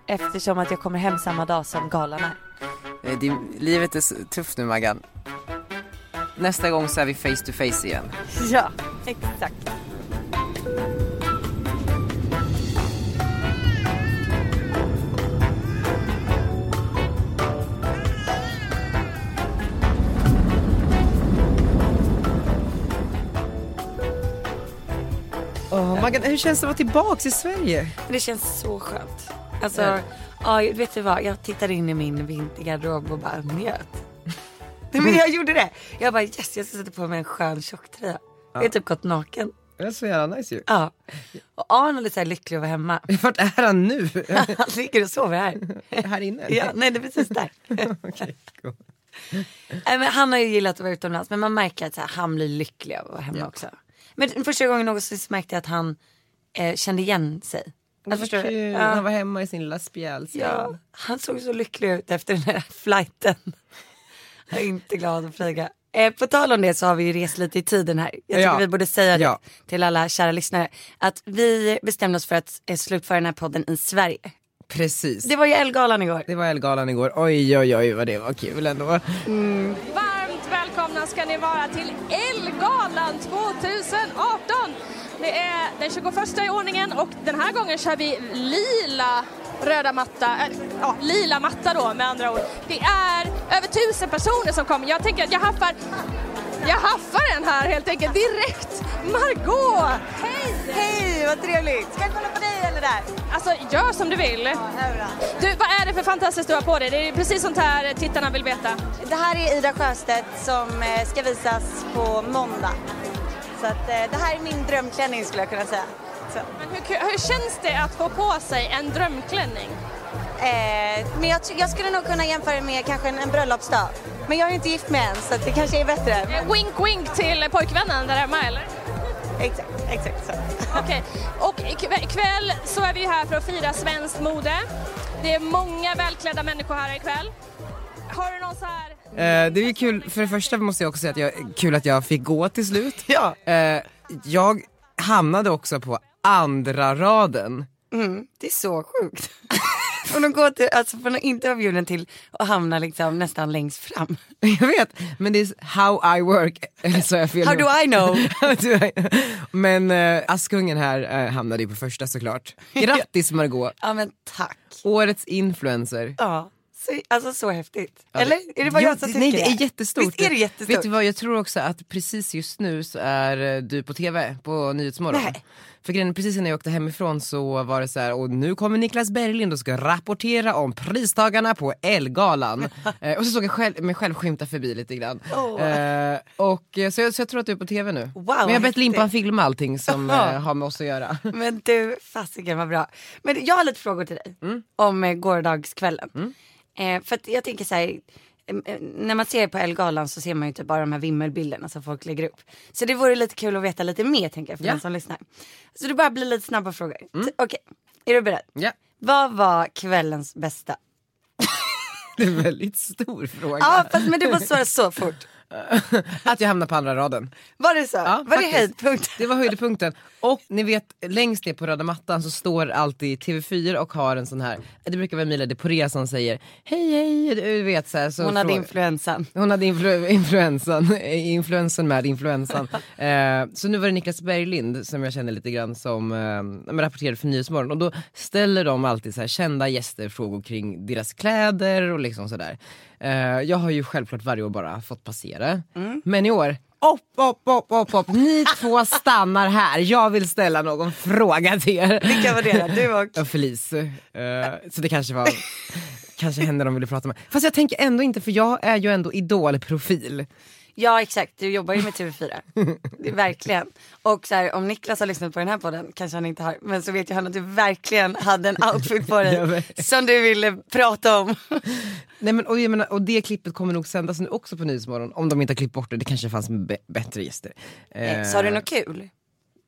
B: eftersom att jag kommer hem samma dag som galan är.
C: Eh, Det, livet är tufft nu Maggan. Nästa gång så är vi face to face igen.
B: Ja, exakt.
A: Åh, Maggan, hur känns det att vara tillbaks i Sverige?
B: Det känns så skönt. Alltså,
A: Ja.
B: ja, vet du vad? Jag tittade in i min vintergarderob och bara njöt. Nej, men jag gjorde det. Jag bara yes, jag ska sätta på mig en skön tjocktröja. Jag har typ gått naken.
A: Det är så jävla nice ju.
B: Ja. Och Arnold är så här lycklig att vara hemma.
A: Vart är han nu?
B: Han ligger och sover här.
A: här inne?
B: Ja, nej det är precis där.
A: Okej, cool.
B: Han har ju gillat att vara utomlands men man märker att han blir lycklig av att vara hemma också. Men första gången någonsin så märkte jag att han eh, kände igen sig. Alltså, förstår. Ja.
A: Han var hemma i sin lilla spjälsäng.
B: Ja, han såg så lycklig ut efter den här flighten. Jag är inte glad att flyga. Eh, på tal om det så har vi ju rest lite i tiden här. Jag tycker
A: Ja.
B: vi borde säga
A: Ja.
B: det till alla kära lyssnare. Att vi bestämde oss för att eh, slutföra den här podden i Sverige.
A: Precis.
B: Det var ju Elgalan igår.
A: Det var Elgalan igår. Oj, oj, oj vad det var kul ändå.
F: Varmt välkomna ska ni vara till Elgalan 2018. Det är den 21 i ordningen och den här gången kör vi lila röda matta, äh, ja, lila matta då med andra ord. Det är över tusen personer som kommer. Jag tänker att jag haffar, jag haffar den här helt enkelt direkt. Margot! Hej!
B: Hej, vad trevligt. Ska jag kolla på dig eller där?
F: Alltså, gör som du vill. Du, vad är det för fantastiskt du har på dig? Det är precis sånt här tittarna vill veta.
M: Det här är Ida Sjöstedt som eh, ska visas på måndag. Så att, eh, det här är min drömklänning skulle jag kunna säga. också.
F: Men hur, hur känns det att få på sig en drömklänning?
M: Eh, men jag, jag skulle nog kunna jämföra med kanske en, en bröllopsdag. Men jag är inte gift med än så det kanske är bättre.
F: Eh, Wink wink till pojkvännen där hemma eller?
M: Exakt, exakt så.
F: Okej, och ikväll så är vi här för att fira svenskt mode. Det är många välklädda människor här ikväll. Har du någon så här...
A: Eh, det är ju kul, för det första måste jag också säga att jag, kul att jag fick gå till slut.
B: Ja.
A: Eh, jag hamnade också på andra raden.
B: Mm, det är så sjukt. Från att gå till, alltså från att inte vara bjuden till att hamna liksom nästan längst fram.
A: Jag vet, men det är how I work. Eller så jag fel
B: How do I know?
A: Do I know? men eh, Askungen här eh, hamnade ju på första såklart. Grattis Margot
B: Ja men tack.
A: Årets influencer.
B: Ja, så, alltså så häftigt.
A: Ja,
B: Eller? Är det bara
A: ja,
B: jag som tycker
A: Nej det är jättestort.
B: Visst är det jättestort?
A: Vet du vad, jag tror också att precis just nu så är du på TV på Nyhetsmorgon.
B: Nej.
A: För grejen, precis innan jag åkte hemifrån så var det så här, och nu kommer Niklas Berglind och ska rapportera om pristagarna på Elgalan. eh, och så såg jag själv, mig själv skymta förbi lite grann.
B: Åh.
A: Eh, och, eh, så, jag, så jag tror att du är på TV nu.
B: Wow,
A: Men jag har bett. Limpan filma allting som eh, har med oss att göra.
B: Men du, fasiken vad bra. Men jag har lite frågor till dig
A: Mm.
B: om eh, gårdagskvällen. Eh, för att jag tänker så här, när man ser på Elgalan så ser man ju inte bara de här vimmelbilderna som folk lägger upp. Så det vore lite kul att veta lite mer tänker jag för
A: Ja.
B: den som lyssnar. Så det bara blir lite snabba frågor. T- Okej, är du beredd?
A: Ja.
B: Vad var kvällens bästa?
A: Det är en väldigt stor fråga.
B: Ja, fast, men du måste svara så fort.
A: Att jag hamnade på andra raden.
B: Var det så?
A: Ja,
B: var det
A: faktiskt.
B: höjdpunkt?
A: Det var höjdpunkten. Och ni vet, längst ner på röda mattan så står alltid TV4 och har en sån här, det brukar vara Emilia de Poré som säger hej hej, du vet så här, så
B: Hon hade
A: frå-
B: influensan.
A: hon hade influ- influensan, influensen med influensan. eh, så nu var det Niklas Berglind som jag känner lite grann som eh, rapporterade för Nyhetsmorgon och då ställer de alltid så här kända gäster frågor kring deras kläder och liksom sådär. Eh, jag har ju självklart varje år bara fått passera. Men i år, upp, upp, upp, upp, upp. Ni två stannar här. Jag vill ställa någon fråga till er.
B: Vilka var det? Du och?
A: Felice. Eh, så det kanske var kanske henne de ville prata med. Fast jag tänker ändå inte för jag är ju ändå idolprofil.
B: Ja exakt, du jobbar ju med TV4. Det är verkligen. Och så här, om Niklas har lyssnat på den här podden, kanske han inte har, men så vet ju han att du verkligen hade en outfit på dig som du ville prata om.
A: Nej, men, och, menar, och det klippet kommer nog sändas nu också på Nyhetsmorgon om de inte har klippt bort det. Det kanske fanns bättre gäster. Eh,
B: Sa du något kul?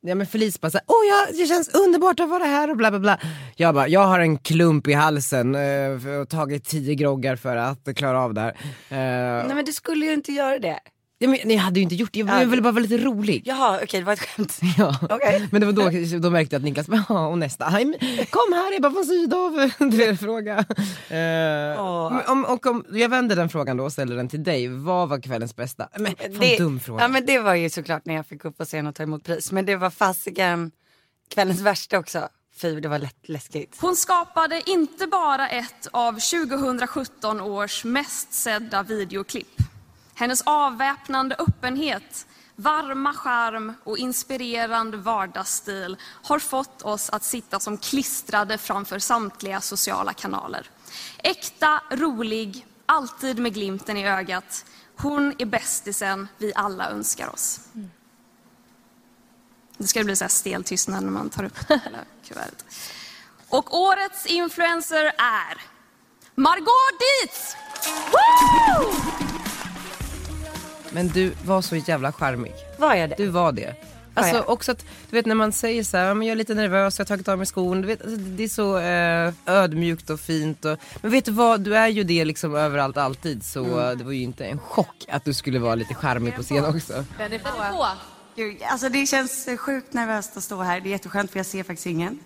A: Ja men Felice bara såhär, åh ja, det känns underbart att vara här och bla bla bla. Jag bara, jag har en klump i halsen eh, och tagit tio groggar för att klara av det här. Eh,
B: Nej men du skulle ju inte göra det.
A: Ja, men, jag hade ju inte gjort det, jag
B: Ja,
A: ville bara vara lite rolig.
B: Jaha okej det var ett skämt.
A: Ja.
B: Okej.
A: Men det var då, då märkte jag att Niklas bara, "Ja, och nästa, "Aj, men kom här jag bara från Sydow, du vet fråga.
B: Åh.
A: men om, och om, jag vänder den frågan då och ställer den till dig, vad var kvällens bästa? Men, fan,
B: Det,
A: dum fråga.
B: ja men det var ju såklart när jag fick upp på scen och ta emot pris. Men det var fasiken kvällens värsta också. Fy det var lätt, läskigt.
N: Hon skapade inte bara ett av 2017 års mest sedda videoklipp. Hennes avväpnande öppenhet, varma charm och inspirerande vardagsstil har fått oss att sitta som klistrade framför samtliga sociala kanaler. Äkta, rolig, alltid med glimten i ögat. Hon är bästisen vi alla önskar oss. Det ska bli så här stel tystnad när man tar upp hela kuvertet. Och årets influencer är Margot Dietz!
A: Men du var så jävla charmig.
B: Var jag det?
A: Du var det.
B: Var
A: Alltså
B: jag?
A: också att, du vet när man säger så här, "Ja, men jag är lite nervös, jag har tagit av mig skon. Du vet, alltså, det är så eh, ödmjukt och fint. Och, men vet du vad, du är ju det liksom överallt alltid. Så
B: Mm.
A: eh, det var ju inte en chock att du skulle vara lite charmig på scen också.
B: Den är på. Gud, alltså det känns sjukt nervöst att stå här. Det är jätteskönt för jag ser faktiskt ingen.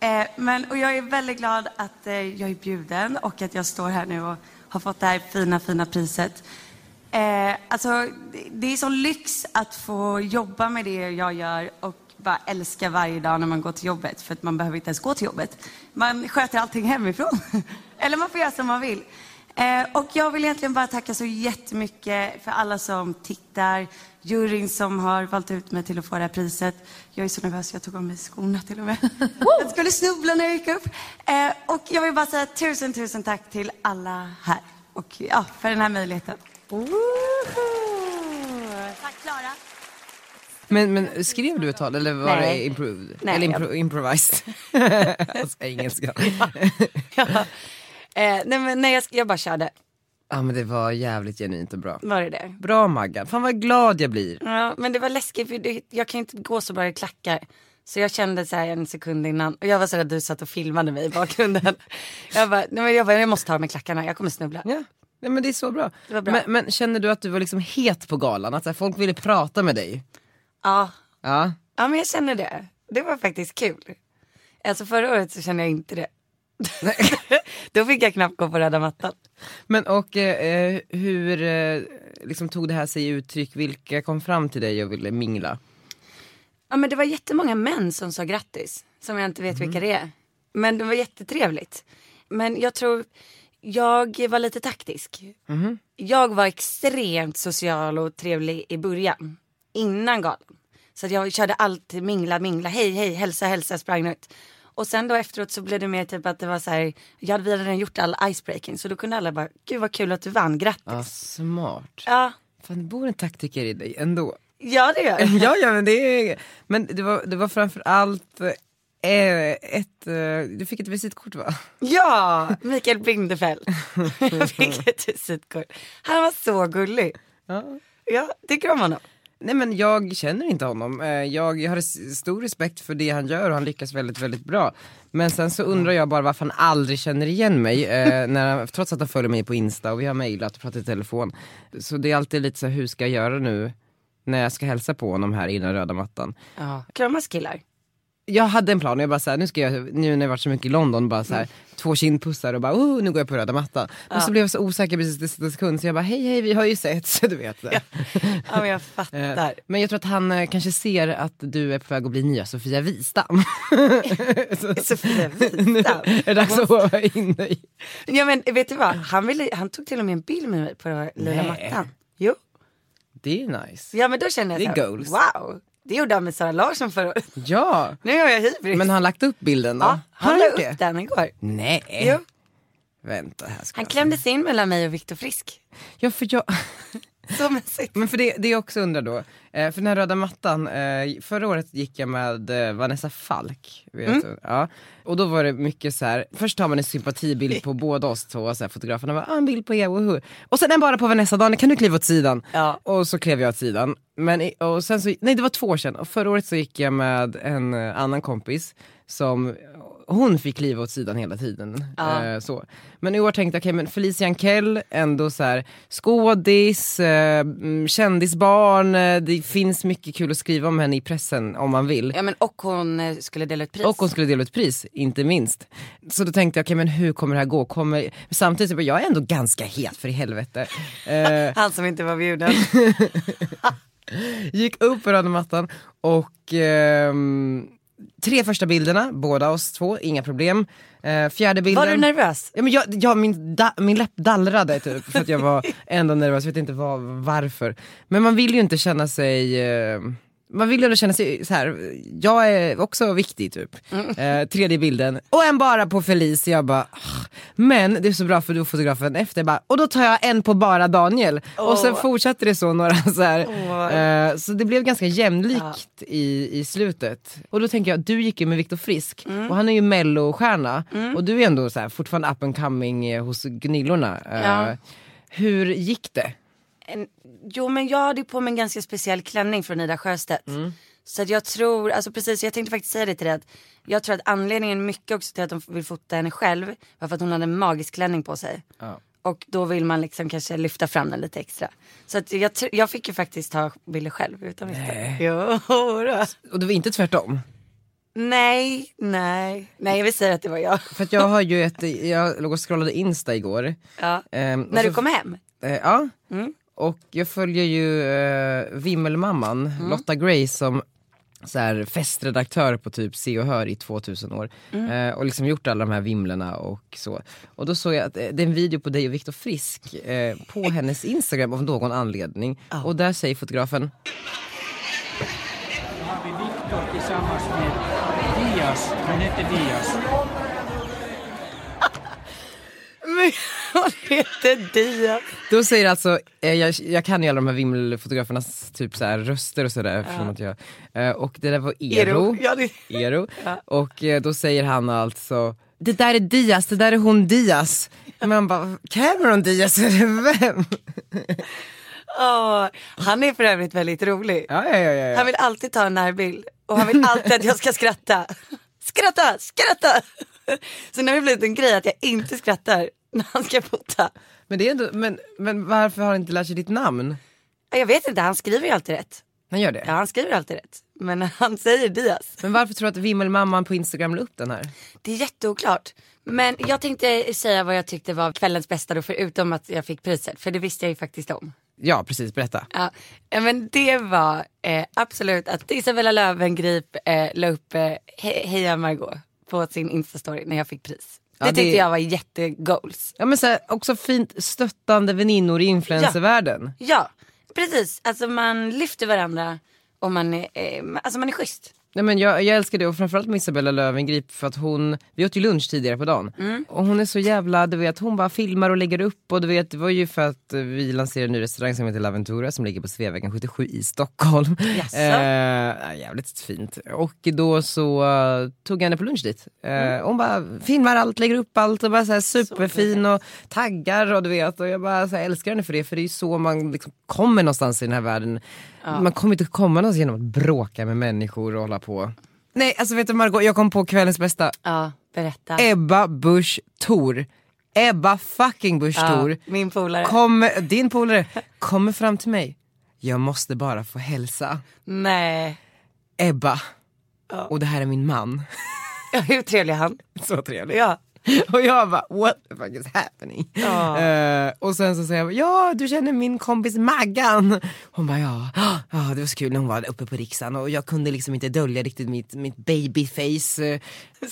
B: Eh, men, och jag är väldigt glad att eh, jag är bjuden och att jag står här nu och har fått det här fina, fina priset. Eh, alltså, det, är sån lyx att få jobba med det jag gör och bara älska varje dag när man går till jobbet. För att man behöver inte ens gå till jobbet. Man sköter allting hemifrån. Eller man får göra som man vill. Eh, och jag vill egentligen bara tacka så jättemycket för alla som tittar, juryn som har valt ut mig till att få det här priset. Jag är så nervös, jag tog av mig skorna till och med. jag skulle snubbla när jag gick upp. Eh, och jag vill bara säga tusen, tusen tack till alla här. Och ja, för den här möjligheten.
M: Tack Klara.
A: Men, men skrev du ett tal eller var
B: Nej.
A: det improved?
B: Nej,
A: eller
B: jag-
A: impro- improvised? alltså engelska.
B: Eh, nej men nej, jag, jag bara körde.
A: Ja men det var jävligt genuint och bra.
B: Var det det?
A: Bra Maggan, fan vad glad jag blir.
B: Ja, men det var läskigt för det, jag kan inte gå så bra i klackar. Så jag kände så här en sekund innan och jag var så rädd att du satt och filmade mig i bakgrunden. jag bara, nej men jag, bara, jag måste ta mig klackarna, jag kommer snubbla.
A: Ja. Nej men det är så bra.
B: Bra.
A: Men, men kände du att du var liksom het på galan? Att här, folk ville prata med dig?
B: Ja.
A: Ja.
B: ja, men jag känner det. Det var faktiskt kul. Alltså förra året så kände jag inte det. Då fick jag knappt gå på röda mattan.
A: Men och eh, hur eh, liksom tog det här sig uttryck? Vilka kom fram till dig och ville mingla?
B: Ja men det var jättemånga män som sa grattis. Som jag inte vet vilka det är. Men det var jättetrevligt. Men jag tror, jag var lite taktisk.
A: Mhm.
B: Jag var extremt social och trevlig i början. Innan galan. Så att jag körde alltid mingla, mingla, hej, hej, hälsa, hälsa, sprang ut. Och sen då efteråt så blev det mer typ att det var så här, jag hade, redan gjort all icebreaking så då kunde alla bara, gud vad kul att du vann, grattis.
A: Ja, smart.
B: Ja,
A: Fan det bor en taktiker i dig ändå.
B: ja det gör jag.
A: ja, ja men det är, men det var, det var framför allt eh, ett, eh, du fick ett visitkort va?
B: Ja, Mikael Bindefeld. Jag fick ett visitkort. Han var så gullig.
A: Ja.
B: Ja, tycker om honom.
A: Nej men jag känner inte honom. Eh, Jag, jag har stor respekt för det han gör och han lyckas väldigt, väldigt bra. Men sen så undrar jag bara varför han aldrig känner igen mig, eh, när han, trots att han följer mig på Insta och vi har mejlat och pratat i telefon. Så det är alltid lite så här, hur ska jag göra nu när jag ska hälsa på honom här innan röda mattan?
B: Ja. Kramas killar.
A: Jag hade en plan, jag bara såhär, nu ska jag, nu när jag varit så mycket i London, bara såhär, två kindpussar och bara oh, nu går jag på röda mattan. Men så blev jag så osäker precis i sista sekund så jag bara hej hej vi har ju sett, så du vet. här.
B: Ja, men jag fattar.
A: Eh, Men jag tror att han eh, kanske ser att du är på väg att bli nya Sofia Wistam.
B: Sofia Wistam.
A: Nu är det dags att håva in dig.
B: Ja men vet du vad, han, ville, han tog till och med en bild med mig på
A: Nej.
B: mattan. Jo.
A: Det är nice.
B: Ja men då kände jag
A: Det är
B: så här,
A: goals.
B: wow. Det gjorde han med Sara Larsson förra året.
A: Ja,
B: Nu har jag hybris.
A: men har han lagt upp bilden då?
B: ja, han
A: han
B: la upp
A: det?
B: den igår.
A: Nej.
B: Jo.
A: Vänta här ska
B: Han klämdes in mellan mig och Viktor Frisk.
A: Ja för jag,
B: Så mysigt.
A: men för det, det jag också undrar då, eh, för den här röda mattan, eh, förra året gick jag med eh, Vanessa Falk. Vet
B: Mm.
A: du? Ja. Och då var det mycket så här. först tar man en sympatibild på båda oss två, så här, fotograferna bara, ah, en bild på er, woho. Och sen en bara på Vanessa, Daniel kan du kliva åt sidan?
B: Ja.
A: Och så klev jag åt sidan. Men, och sen så, nej det var två år sedan, och förra året så gick jag med en annan kompis som hon fick kliva åt sidan hela tiden.
B: Ja.
A: Eh, så. Men i år tänkte jag, okej men Felicia Ankell, ändå så här, skådis, eh, mm, kändisbarn, eh, det finns mycket kul att skriva om henne i pressen om man vill.
B: Ja men och hon eh, skulle dela ut pris.
A: Och hon skulle dela ut pris, inte minst. Så då tänkte jag, okej men hur kommer det här gå? Kommer... Samtidigt, så bara, jag är ändå ganska het för i helvete. Eh,
B: Han som inte var bjuden.
A: gick upp på röda mattan och ehm, tre första bilderna, båda oss två, inga problem. Eh, fjärde bilden.
B: Var du nervös?
A: Ja, men jag, ja, min, da, min läpp dallrade typ för att jag var ändå nervös, jag vet inte vad, varför. Men man vill ju inte känna sig eh, man vill ju ändå känna sig så här. jag är också viktig typ. Eh, tredje bilden, och en bara på Felice, jag bara, "Ah." men det är så bra för du fotografen efter bara, och då tar jag en på bara Daniel. Och sen fortsatte det så några så här.
B: Åh.
A: Eh, så det blev ganska jämlikt i, i slutet. Och då tänker jag, du gick ju med Viktor Frisk,
B: Mm.
A: och han är ju mellostjärna, och du är ändå så här, fortfarande up and coming eh, hos Gnillorna. Eh,
B: Ja.
A: Hur gick det?
B: En, jo men jag hade på mig en ganska speciell klänning från Ida Sjöstedt. Så att jag tror, alltså precis jag tänkte faktiskt säga det till dig att jag tror att anledningen mycket också till att de vill fota henne själv var för att hon hade en magisk klänning på sig.
A: Ja.
B: Och då vill man liksom kanske lyfta fram den lite extra. Så att jag, jag fick ju faktiskt ta bilder själv utan Viktor. Jo, då.
A: Och det var inte tvärtom?
B: Nej, nej, nej jag vill säga att det var jag.
A: För att jag har ju ett, jag låg och scrollade Insta igår.
B: Ja.
A: Ehm,
B: När
A: så-
B: du kom hem?
A: Eh, ja.
B: Mm.
A: Och jag följer ju eh, Vimmelmamman,
B: Mm.
A: Lotta Grace som så här, festredaktör på typ Se och Hör i 2000 år.
B: Mm.
A: Eh, och liksom gjort alla de här vimlena och så. Och då såg jag att eh, det är en video på dig och Viktor Frisk eh, på hennes Instagram av någon anledning. Och där säger fotografen
O: Då har vi Viktor tillsammans med Diaz. Han heter Diaz.
B: Men, Hon heter Diaz.
A: Då säger alltså, eh, jag, jag kan ju alla de här vimmelfotografernas typ så här röster och sådär. eftersom att jag, eh, och det där var Ero.
B: Ero, ja, det-
A: Ero. Och eh, då säger han alltså, det där är Diaz, det där är hon Diaz. Man bara, Cameron Diaz, eller vem?
B: Åh, han är för övrigt väldigt rolig.
A: Ja, ja, ja, ja.
B: Han vill alltid ta en närbild och han vill alltid att jag ska skratta. Skratta, skratta! Så nu har det blivit en grej att jag inte skrattar när han ska fota.
A: Men, det är ändå, men, men varför har han inte lärt sig ditt namn?
B: Jag vet inte, han skriver ju alltid rätt.
A: Han gör det?
B: Ja, han skriver alltid rätt. Men han säger Diaz.
A: Men varför tror du att Vimmelmamman på Instagram la upp den här?
B: Det är jätteoklart. Men jag tänkte säga vad jag tyckte var kvällens bästa då, förutom att jag fick priset. För det visste jag ju faktiskt om.
A: Ja precis, berätta.
B: Ja, men det var eh, absolut att Isabella Löwengrip eh, la upp eh, he- Heja Margot på sin instastory när jag fick pris.
A: Ja,
B: det
A: det-
B: tyckte jag var jättegoals.
A: Ja men så här, också fint stöttande väninnor i influencervärlden.
B: Ja, precis. Alltså man lyfter varandra och man är, eh, alltså man är schysst.
A: Nej, men jag, jag älskar det och framförallt med Isabella Löwengrip för att hon, vi åt ju lunch tidigare på dagen
B: Mm.
A: och hon är så jävla, du vet hon bara filmar och lägger upp och du vet det var ju för att vi lanserade en ny restaurang som heter Laventura som ligger på Sveavägen 77 i Stockholm. Eh, jävligt fint. Och då så eh, tog jag henne på lunch dit. Eh, Hon bara filmar allt, lägger upp allt och bara så här superfin och taggar och du vet och jag bara så här, älskar henne för det för det är ju så man liksom kommer någonstans i den här världen.
B: Ja.
A: Man kommer inte komma någonstans genom att bråka med människor och hålla på. Nej alltså vet du Margot, jag kom på kvällens bästa.
B: Ja, berätta.
A: Ebba Busch Thor. Ebba fucking Busch
B: Ja,
A: Thor.
B: min polare.
A: Kommer, din polare kommer fram till mig. Jag måste bara få hälsa.
B: Nej.
A: Ebba. Och det här är min man.
B: Ja, hur trevlig är han?
A: Så trevlig.
B: Ja.
A: Och jag bara what the fuck is happening?
B: Ja.
A: Eh, och sen så säger jag ja du känner min kompis Maggan. Hon bara ja, ja det var så kul när hon var uppe på riksdagen och jag kunde liksom inte dölja riktigt mitt, mitt babyface.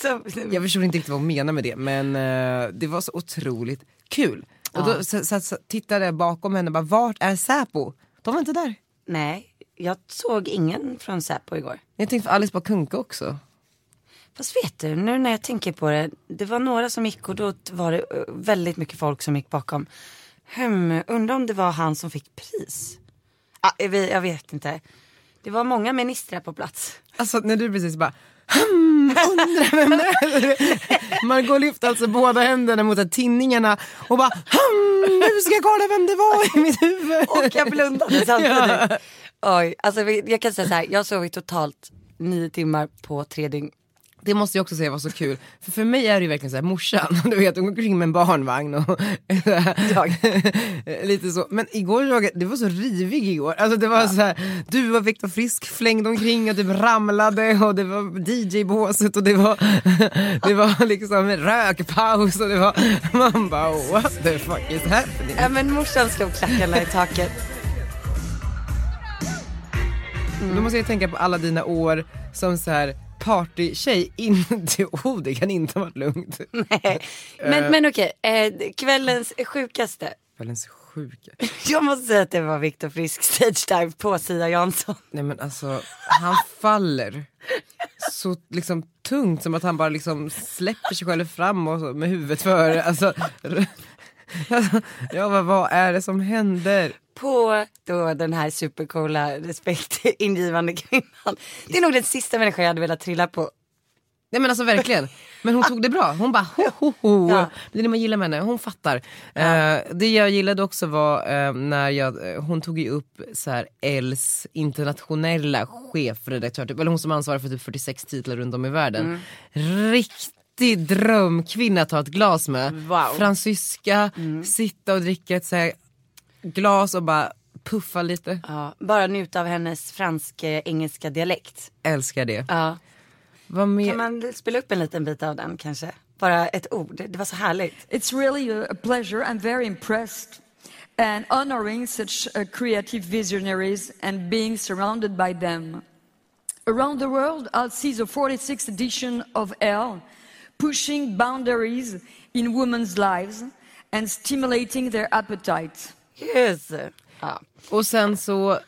B: Så,
A: Jag förstod inte riktigt vad hon menade med det men eh, det var så otroligt kul. Och
B: Ja.
A: då så, så, så, tittade jag bakom henne och bara vart är Säpo? De var inte där.
B: Nej, jag såg ingen från Säpo igår.
A: Jag tänkte för Alice Bakunka också.
B: Fast vet du, nu när jag tänker på det. Det var några som gick och då var det eh, väldigt mycket folk som gick bakom. Hmm, undrar om det var han som fick pris. Ah, jag, vet, jag vet inte. Det var många ministrar på plats.
A: Alltså när du precis bara hmm, undrar vem det är. Margot lyfte alltså båda händerna mot tinningarna och bara hmm, nu ska jag kolla vem det var i mitt huvud.
B: Och jag blundade samtidigt.
A: Ja.
B: Oj, alltså jag kan säga så här, jag sov i totalt nio timmar på tre dygn.
A: Det måste jag också säga var så kul. För för mig är det ju verkligen så här morsan, du vet hon går omkring med en barnvagn och lite så. Men igår Roger, det var så rivig igår. Alltså det var så här, du och Viktor Frisk flängde omkring och typ ramlade och det var DJ-båset och det var, det var liksom rökpaus och det var, man bara what the fuck is happening?
B: Ja men morsan slog klackarna i taket.
A: Då måste jag tänka på alla dina år som så här partytjej, inte, oh det kan inte ha varit lugnt.
B: Nej. Men, men okej, eh, kvällens sjukaste.
A: Världens sjuka.
B: Jag måste säga att det var Viktor Frisk stage dive på Sia Jansson.
A: Nej men alltså, han faller så liksom tungt som att han bara liksom släpper sig själv fram och så, med huvudet före. Alltså, jag bara, vad är det som händer?
B: På då den här supercoola respektingivande kvinnan. Det är nog den sista människan jag hade velat trilla på.
A: Nej men alltså verkligen. Men hon tog det bra. Hon bara ho ho ho.
B: Ja.
A: Det är det man gillar med henne, hon fattar. Eh, det jag gillade också var eh, när jag, eh, hon tog ju upp så här Els internationella chefredaktör, typ, eller hon som ansvarar för typ 46 titlar runt om i världen. Riktig drömkvinna att ta ett glas med.
B: Wow.
A: Fransyska, sitta och dricka ett så här glas och bara puffa lite.
B: Ja, bara njuta av hennes fransk-engelska dialekt.
A: Älskar det.
B: Ja. Kan man spela upp en liten bit av den kanske? Bara ett ord, det var så härligt.
P: It's really a, a pleasure. I'm very impressed and honoring such uh, creative visionaries and being surrounded by them. Around the world, I'll see the 46th edition of Elle, pushing boundaries in women's lives and stimulating their appetite.
B: Yes. Ja.
A: Och sen så,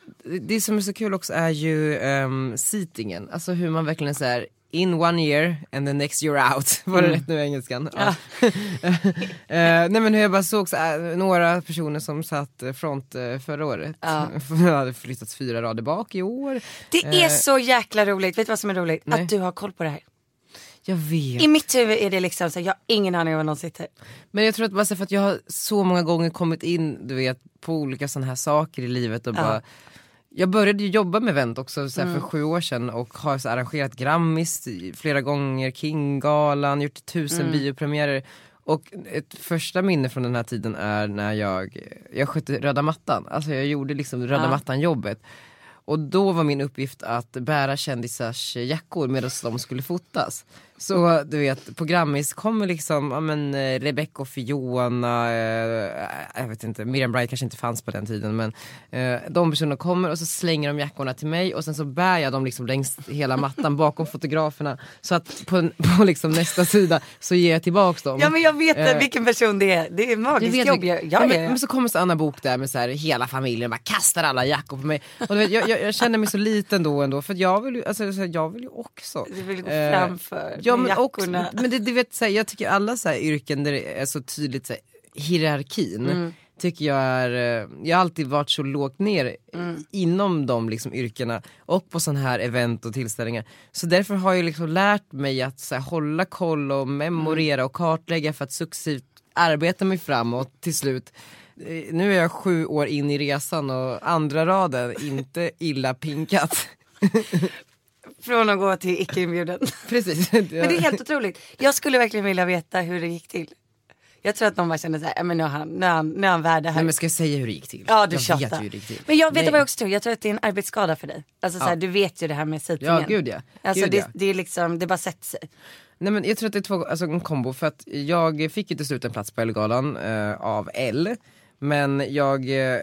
A: det som är så kul också är ju um, seatingen, alltså hur man verkligen så här in one year and the next you're out. Var det
B: Mm.
A: rätt nu engelskan? Ja. Eh, nej men hur jag bara såg så, här, några personer som satt front eh, förra året.
B: Ja.
A: hade flyttats fyra rader bak i år.
B: Det är
A: Eh,
B: så jäkla roligt, vet du vad som är roligt?
A: Nej.
B: Att du har koll på det här.
A: Jag vet.
B: I mitt huvud är det liksom så, jag har ingen aning om var någon sitter.
A: Men jag tror att bara för att jag har så många gånger kommit in du vet, på olika sådana här saker i livet och bara jag började ju jobba med event också så här,
B: Mm.
A: för sju år sedan och har så arrangerat Grammis flera gånger, Kinggalan, gjort tusen
B: Mm.
A: biopremiärer. Och ett första minne från den här tiden är när jag, jag skötte röda mattan, alltså jag gjorde liksom röda
B: Ja.
A: mattan jobbet. Och då var min uppgift att bära kändisars jackor medan de skulle fotas. Så du vet, på Grammis kommer liksom, ja men eh, Rebecca och Fiona, eh, jag vet inte, Miriam Bryant kanske inte fanns på den tiden men eh, de personerna kommer och så slänger de jackorna till mig och sen så bär jag dem liksom längs hela mattan bakom fotograferna så att på, på liksom nästa sida så ger jag tillbaks dem.
B: Ja men jag vet
A: Eh,
B: vilken person det är, det är magiskt
A: vet
B: jobb.
A: vilken-
B: Ja,
A: ja, men, så kommer så Anna Bok där med så här, hela familjen bara kastar alla jackor på mig. Och vet, jag, jag, jag känner mig så liten då ändå för jag vill ju, alltså, jag vill ju också.
B: Du vill gå
A: Eh,
B: framför
A: ja, men
B: jackorna.
A: men det, du vet, så här, jag tycker alla så här, yrken där det är så tydligt så här, hierarkin
B: Mm.
A: tycker jag är, eh, jag har alltid varit så lågt ner
B: Mm.
A: inom de liksom, yrkena och på sådana här event och tillställningar. Så därför har jag liksom lärt mig att så här, hålla koll och memorera
B: Mm.
A: och kartlägga för att successivt arbeta mig framåt till slut. Eh, Nu är jag sju år in i resan och andra raden, inte illa pinkat.
B: Från att gå till icke inbjuden.
A: Precis.
B: Men det är helt otroligt. Jag skulle verkligen vilja veta hur det gick till. Jag tror att de bara kände såhär, "Ja, men nu har han, nu han, nu han värd det här.
A: Nej men ska jag säga hur det gick till?
B: Ja du
A: jag
B: tjatar.
A: vet hur det gick till.
B: Men jag vet
A: Nej.
B: vad jag också tror, jag tror att det är en arbetsskada för dig. Alltså såhär,
A: Ja.
B: du vet ju det här med sightingen.
A: Ja, gud ja.
B: Alltså
A: Gud
B: det,
A: ja.
B: det är liksom, det bara sätter sig.
A: Nej men jag tror att det är två, alltså en kombo för att jag fick ju till slut en plats på Ellegalan eh, av L. Men jag eh,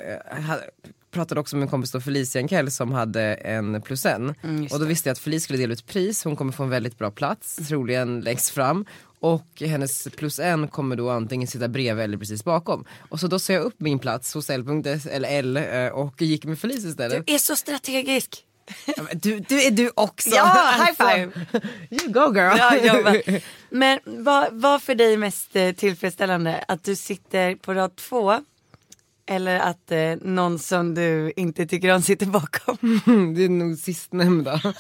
A: pratade också med min kompis då Felicia Enkell som hade en plus en.
B: Mm,
A: och då visste jag att Felicia skulle dela ut pris, hon kommer få en väldigt bra plats, troligen längst fram. Och hennes plus en kommer då antingen sitta bredvid eller precis bakom. Och så då sa jag upp min plats hos L.S eller L eh, och gick med Felicia istället.
B: Du är så strategisk.
A: Du, du är du också!
B: Ja, high five!
A: You go girl!
B: Jag bara- Men vad vad för dig mest eh, tillfredsställande? Att du sitter på rad två? Eller att eh, någon som du inte tycker om sitter bakom?
A: det är nog sistnämnda.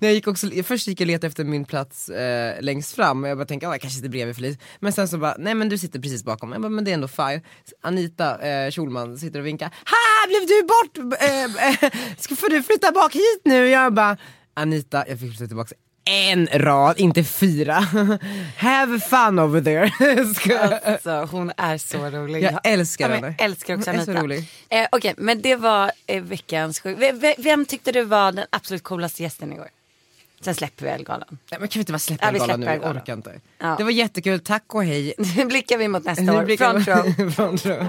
A: När jag gick också, först gick jag och letade efter min plats eh, längst fram och jag bara tänkte att jag kanske sitter bredvid Felice. Men sen så bara, nej men du sitter precis bakom. Jag bara, men det är ändå fine. Anita eh, Schulman sitter och vinkar. Ha, blev du bort? Eh, eh, ska, får du flytta bak hit nu? Jag bara, Anita, jag fick flytta tillbaka en rad, inte fyra. Have fun over there.
B: Alltså hon är så rolig.
A: Jag älskar
B: ja,
A: henne.
B: Jag älskar också
A: Hon
B: Anita. Eh, Okej men det var eh, veckans sjuk. Ve- ve- Vem tyckte du var den absolut coolaste gästen i år? Sen släpper vi Elgalan.
A: Nej, men kan vi inte bara släppa
B: Ja,
A: Elgalan nu? Jag orkar inte.
B: Ja.
A: Det var jättekul, tack och hej.
B: Nu blickar vi mot nästa år. Front row.
A: Front row.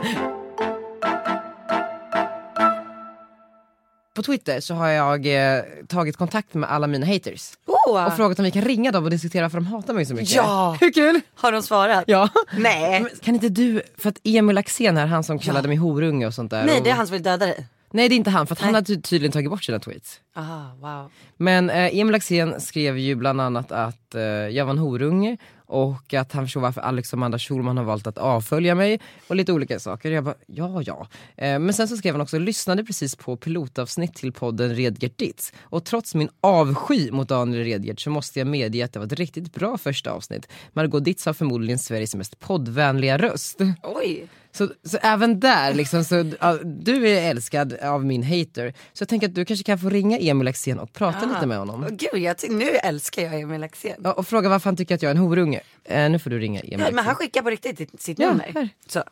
A: På Twitter så har jag eh, tagit kontakt med alla mina haters.
B: Oh.
A: Och frågat om vi kan ringa dem och diskutera varför de hatar mig så mycket.
B: Ja.
A: Hur kul?
B: Har de svarat?
A: Ja.
B: Nej.
A: Men kan inte du, för att Emil Axén här, han som kallade mig horunge och sånt där.
B: Nej det är han som vill döda dig.
A: Nej det är inte han, för att han har ty- tydligen tagit bort sina tweets.
B: Ah, wow.
A: Men eh, Emil Axén skrev ju bland annat att eh, jag var en horunge och att han förstår varför Alex och Amanda Schulman har valt att avfölja mig och lite olika saker. Jag bara, ja ja. Eh, men sen så skrev han också, lyssnade precis på pilotavsnitt till podden Redgert Ditz och trots min avsky mot Daniel Redgert så måste jag medge att det var ett riktigt bra första avsnitt. Margot Ditz har förmodligen Sveriges mest poddvänliga röst.
B: Oj.
A: Så, så även där, liksom, så, ja, du är älskad av min hater. Så jag tänker att du kanske kan få ringa Emil Axén och prata
B: Ah.
A: lite med honom.
B: Åh, Gud, jag nu älskar jag Emil Axén.
A: Ja, och fråga varför han tycker att jag är en horunge. Eh, nu får du ringa Emil
B: Ja, men
A: Axén.
B: han skickar på riktigt sitt, sitt
A: Ja,
B: nummer.
A: här.
B: Så.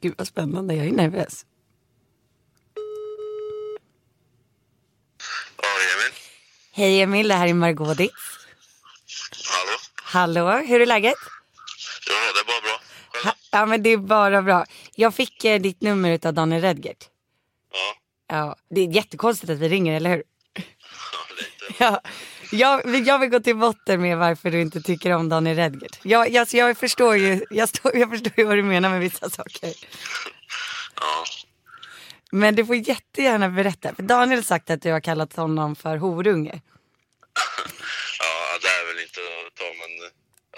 B: Gud vad spännande, jag är nervös. Hej Emil, det här är Margot Ditz.
G: Hallå?
B: Hallå, hur är läget?
G: Ja, det är bara bra.
B: Ja men det är bara bra. Jag fick eh, ditt nummer utav Daniel Redgert.
G: Ja.
B: Ja, det är jättekonstigt att vi ringer, eller hur? Ja, jag, vill- jag vill gå till botten med varför du inte tycker om Daniel Redgert. Jag, jag, jag, förstår ju, jag, står, jag förstår ju vad du menar med vissa saker.
G: Ja.
B: Men du får jättegärna berätta. För Daniel har sagt att du har kallat honom för horunge.
G: Ja, det är väl inte att ta men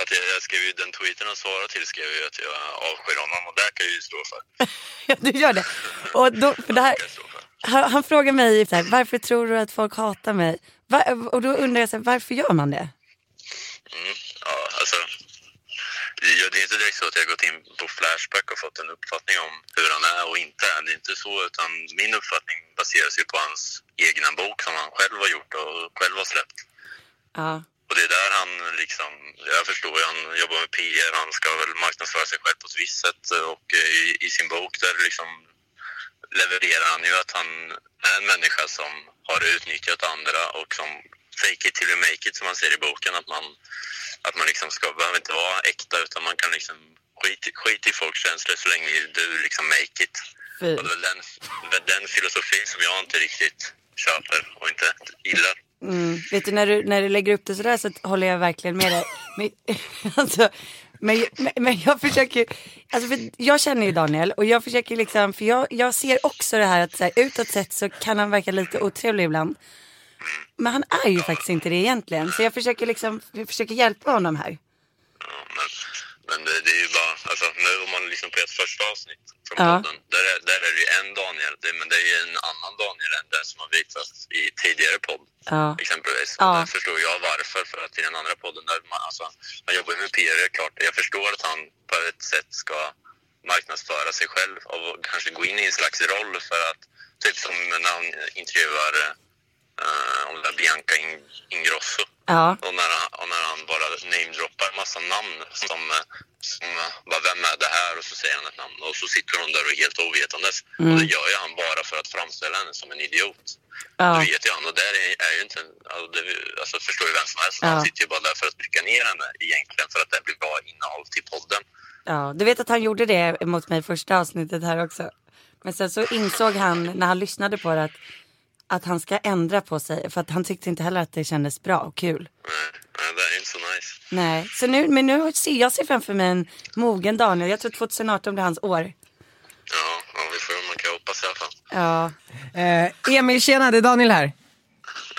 G: att jag, jag skrev ju den tweeten han svarade till skrev ju att jag avskyr honom och det kan jag ju stå för.
B: Ja, du gör det. Och då, för det här, han, han frågar mig så här, varför tror du att folk hatar mig? Va, och då undrar jag, så här, varför gör man det?
G: Mm, ja, alltså. Det är inte direkt så att jag gått in på Flashback och fått en uppfattning om hur han är och inte är. Det är inte så, utan min uppfattning baseras ju på hans egna bok som han själv har gjort och själv har släppt.
B: Ja.
G: Och det är där han liksom, jag förstår ju, han jobbar med PR, han ska väl marknadsföra sig själv på ett visst sätt och eh, i, i sin bok där liksom levererar han ju att han är en människa som har utnyttjat andra och som fake it till you make it som han säger i boken, att man, att man liksom ska, behöver inte vara äkta utan man kan liksom skit, skit i folks känslor så länge du liksom make it.
B: Fy.
G: Och det är den, den filosofin som jag inte riktigt köper och inte gillar.
B: Mm. Vet du när, du när du lägger upp det sådär så håller jag verkligen med dig. Men, alltså, men, men, jag försöker, alltså för jag känner ju Daniel och jag försöker liksom, för jag, jag ser också det här att så här, utåt sett så kan han verka lite otrevlig ibland. Men han är ju faktiskt inte det egentligen. Så jag försöker liksom, jag försöker hjälpa honom här.
G: Men det, det är ju bara, alltså nu om man lyssnar på ert första avsnitt från
B: Ja.
G: podden, där är, där är det ju en Daniel, det, men det är ju en annan Daniel än den som har visats i tidigare podd.
B: Ja.
G: Exempelvis.
B: Ja.
G: Där förstår jag varför, för att i den andra podden, där man, alltså, han jobbar med PR, klart. Jag förstår att han på ett sätt ska marknadsföra sig själv och kanske gå in i en slags roll för att, typ som när han intervjuar om det där Bianca In- Ingrosso.
B: Ja.
G: Och när han, och när han bara namedroppar en massa namn som, som bara, vem är det här? Och så säger han ett namn och så sitter hon där och helt ovetandes.
B: Mm.
G: Och det gör ju han bara för att framställa henne som en idiot.
B: Ja.
G: Det vet ju han och där är, är ju inte, alltså, det, alltså förstår ju vem som helst.
B: Ja.
G: Han sitter ju bara där för att trycka ner henne egentligen för att det blir bra innehåll till podden.
B: Ja, du vet att han gjorde det mot mig första avsnittet här också. Men sen så insåg han när han lyssnade på det att, att han ska ändra på sig. För att han tyckte inte heller att det kändes bra och kul.
G: Nej, det är inte så nice.
B: Nej, så nu, men nu ser jag ser framför mig en mogen Daniel. Jag tror 2018 blir hans år.
G: Ja, ja vi får, man kan hoppas i alla fall.
B: Ja.
A: Eh, Emil, tjena, det är Daniel här.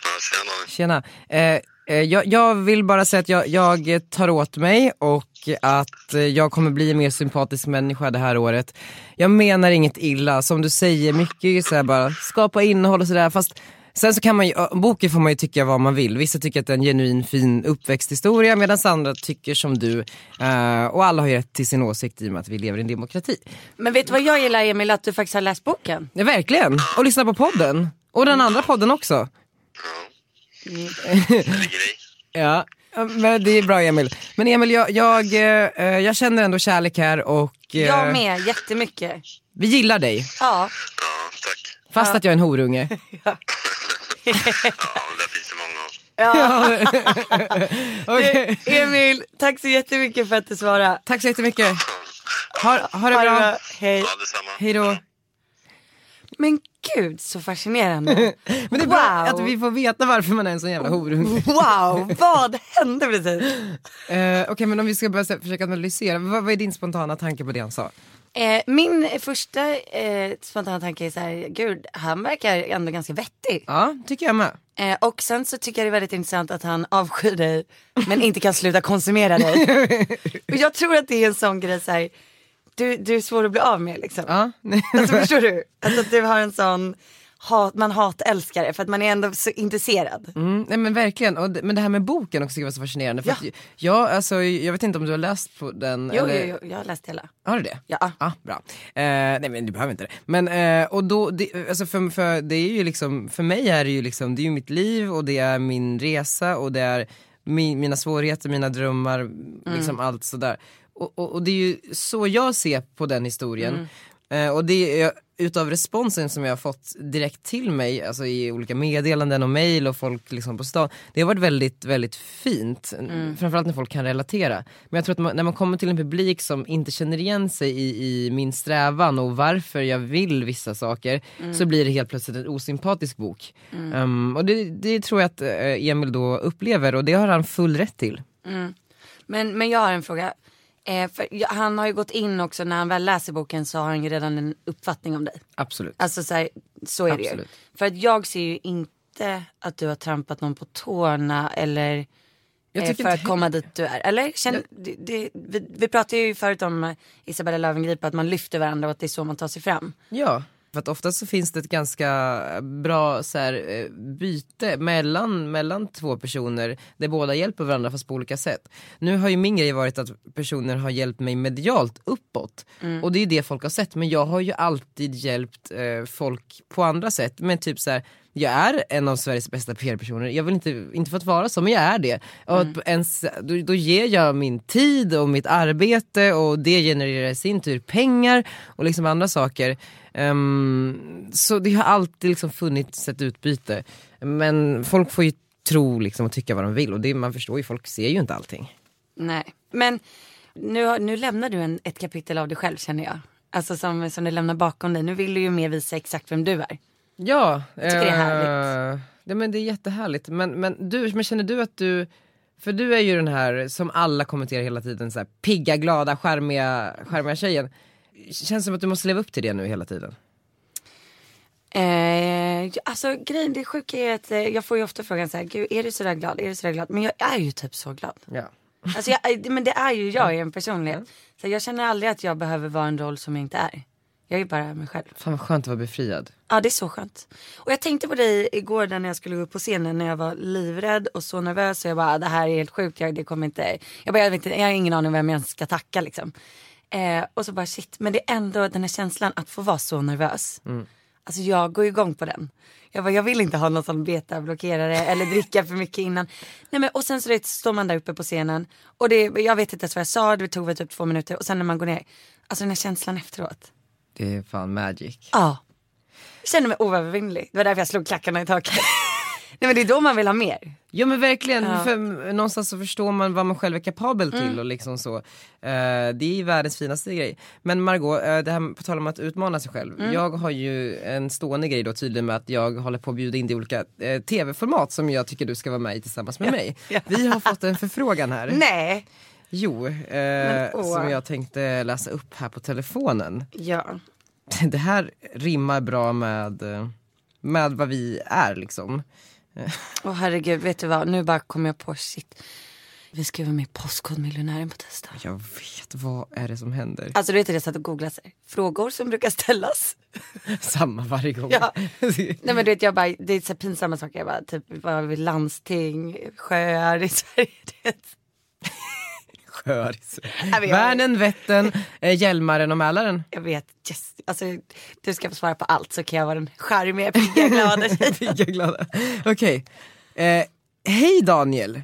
G: Ja, tjena.
A: Tjena. Eh, jag, jag vill bara säga att jag, jag tar åt mig och att eh, jag kommer bli en mer sympatisk människa det här året. Jag menar inget illa, som du säger, mycket är så bara skapa innehåll och sådär fast Sen så kan man ju, boken får man ju tycka vad man vill. Vissa tycker att det är en genuin fin uppväxthistoria medan andra tycker som du. Eh, och alla har ju rätt till sin åsikt i och med att vi lever i en demokrati.
B: Men vet du vad jag gillar Emil? Att du faktiskt har läst boken.
A: Ja, verkligen. Och lyssna på podden. Och den andra podden också. Ja, ja, men det är bra Emil. Men Emil, jag, jag, eh, jag känner ändå kärlek här och eh,
B: Jag med, jättemycket.
A: vi gillar dig.
B: Ja.
A: Fast att jag är en horunge.
B: Ja.
A: Okej.
B: Du, Emil, tack så jättemycket för att du svarade.
A: Tack så jättemycket. Ha, ha det bra.
B: Hej.
A: Hej då.
B: Men gud så fascinerande.
A: Men det är bra att vi får veta varför man är en sån jävla horunge.
B: Wow, vad hände precis?
A: Eh, Okej men om vi ska börja försöka analysera, vad, vad är din spontana tanke på det han sa?
B: Eh, min första eh, spontana tanke är så här, gud han verkar ändå ganska vettig.
A: Ja, tycker jag med.
B: Eh, och sen så tycker jag det är väldigt intressant att han avskyr dig men inte kan sluta konsumera dig. och jag tror att det är en sån grej så här, du, du är svår att bli av med liksom.
A: Ja.
B: Alltså förstår du? Alltså att du har en sån, hat, man hatälskar det för att man är ändå så intresserad.
A: Mm, nej men verkligen, och det, men det här med boken också tycker jag var så fascinerande. För
B: Ja.
A: att, jag, alltså, jag vet inte om du har läst på den?
B: Jo,
A: eller...
B: jo, jo, jag har läst hela.
A: Har du det?
B: Ja.
A: ah, bra. Eh, nej men du behöver inte det. Men eh, och då, det, alltså för, för det är ju liksom, för mig är det ju liksom, det är ju mitt liv och det är min resa och det är mi, mina svårigheter, mina drömmar, liksom allt sådär. Och, och, och det är ju så jag ser på den historien. Eh, och det är utav responsen som jag har fått direkt till mig, alltså i olika meddelanden och mail och folk liksom på stan. Det har varit väldigt, väldigt fint.
B: Mm.
A: Framförallt när folk kan relatera. Men jag tror att man, när man kommer till en publik som inte känner igen sig i, i min strävan och varför jag vill vissa saker,
B: Mm.
A: så blir det helt plötsligt en osympatisk bok.
B: Mm.
A: Ehm, och det, det tror jag att eh, Emil då upplever och det har han full rätt till.
B: Mm. Men, men jag har en fråga. Eh, för han har ju gått in också, när han väl läser boken så har han ju redan en uppfattning om dig.
A: Absolut.
B: Alltså så, här, så är det ju.
A: Absolut.
B: För att jag ser ju inte att du har trampat någon på tårna eller
A: Jag
B: eh, för att komma dit du är. Eller? Känn, det, det, vi, vi pratade ju förut om Isabella Löwengrip att man lyfter varandra och att det är så man tar sig fram.
A: Ja, för att ofta så finns det ett ganska bra så här, eh, byte mellan, mellan två personer där båda hjälper varandra fast på olika sätt. Nu har ju min grej varit att personer har hjälpt mig medialt uppåt
B: Mm.
A: och det är det folk har sett men jag har ju alltid hjälpt eh, folk på andra sätt. Men typ så här, jag är en av Sveriges bästa PR-personer, jag vill inte, inte för att vara så men jag är det. Och
B: Mm.
A: ens, då, då ger jag min tid och mitt arbete och det genererar i sin tur pengar och liksom andra saker. Ehm, så det har alltid liksom funnits ett utbyte. Men folk får ju tro liksom och tycka vad de vill och det, man förstår ju, folk ser ju inte allting.
B: Nej. Men nu, nu lämnar du en, ett kapitel av dig själv känner jag. Alltså som, som du lämnar bakom dig. Nu vill du ju mer visa exakt vem du är.
A: Ja,
B: Jag tycker det är
A: härligt. Ja, men det är jättehärligt. Men, men, du, men känner du att du, för du är ju den här som alla kommenterar hela tiden, så här, pigga, glada, charmiga, charmiga tjejen. Känns som att du måste leva upp till det nu hela tiden.
B: Eh, alltså grejen, det sjuka är att eh, jag får ju ofta frågan så här, Gud, är du sådär glad? Är du sådär glad? Men jag är ju typ så glad.
A: Ja.
B: Alltså jag, men det är ju jag i en personlighet. Så jag känner aldrig att jag behöver vara en roll som jag inte är. Jag är bara mig själv.
A: Fan vad skönt att vara befriad.
B: Ja det är så skönt. Och jag tänkte på dig igår när jag skulle gå upp på scenen när jag var livrädd och så nervös och jag bara det här är helt sjukt, jag, det kommer inte, jag, bara, jag, vet jag har ingen aning vem jag ska tacka liksom. Eh, och så bara shit, men det är ändå den här känslan att få vara så nervös. Alltså jag går igång på den. Jag, bara, jag vill inte ha någon sån betablockerare eller dricka för mycket innan. Nej, men, och sen så det, står man där uppe på scenen och det, jag vet inte ens vad jag sa, det tog väl typ två minuter och sen när man går ner, alltså den här känslan efteråt.
A: Det är fan magic.
B: Ja. Jag känner mig oövervinnelig. Det var därför jag slog klackarna i taket. Nej men det är då man vill ha mer.
A: Ja men verkligen,
B: Ja.
A: för någonstans så förstår man vad man själv är kapabel till
B: Mm.
A: och liksom så. Eh, det är världens finaste grej. Men Margot, eh, det här på tal om att utmana sig själv.
B: Mm.
A: Jag har ju en stående grej då tydligen med att jag håller på att bjuda in dig olika eh, tv-format som jag tycker du ska vara med i tillsammans med
B: Ja.
A: mig.
B: Ja.
A: Vi har fått en förfrågan här.
B: Nej.
A: Jo, eh,
B: Men,
A: som jag tänkte läsa upp här på telefonen.
B: Ja.
A: Det här rimmar bra med, eh, med vad vi är liksom.
B: Åh herregud, vet du vad? Nu bara kom jag på shit. Vi ska vara med i Postkodmiljonären på tisdag.
A: Jag vet, vad är det som händer?
B: Alltså du vet att jag satt och googlade så här, frågor som brukar ställas.
A: Samma varje gång.
B: Ja. Nej men du vet jag bara, det är så pinsamma saker. Jag bara typ vad vill landsting, sjöar i Sverige.
A: Sjöar i
B: jag-
A: Värnen, Vättern, eh, Hjälmaren och Mälaren.
B: Jag vet, yes. alltså du ska få svara på allt så kan jag vara den charmiga, pigga, glada tjejen.
A: Okej. Eh, Hej Daniel.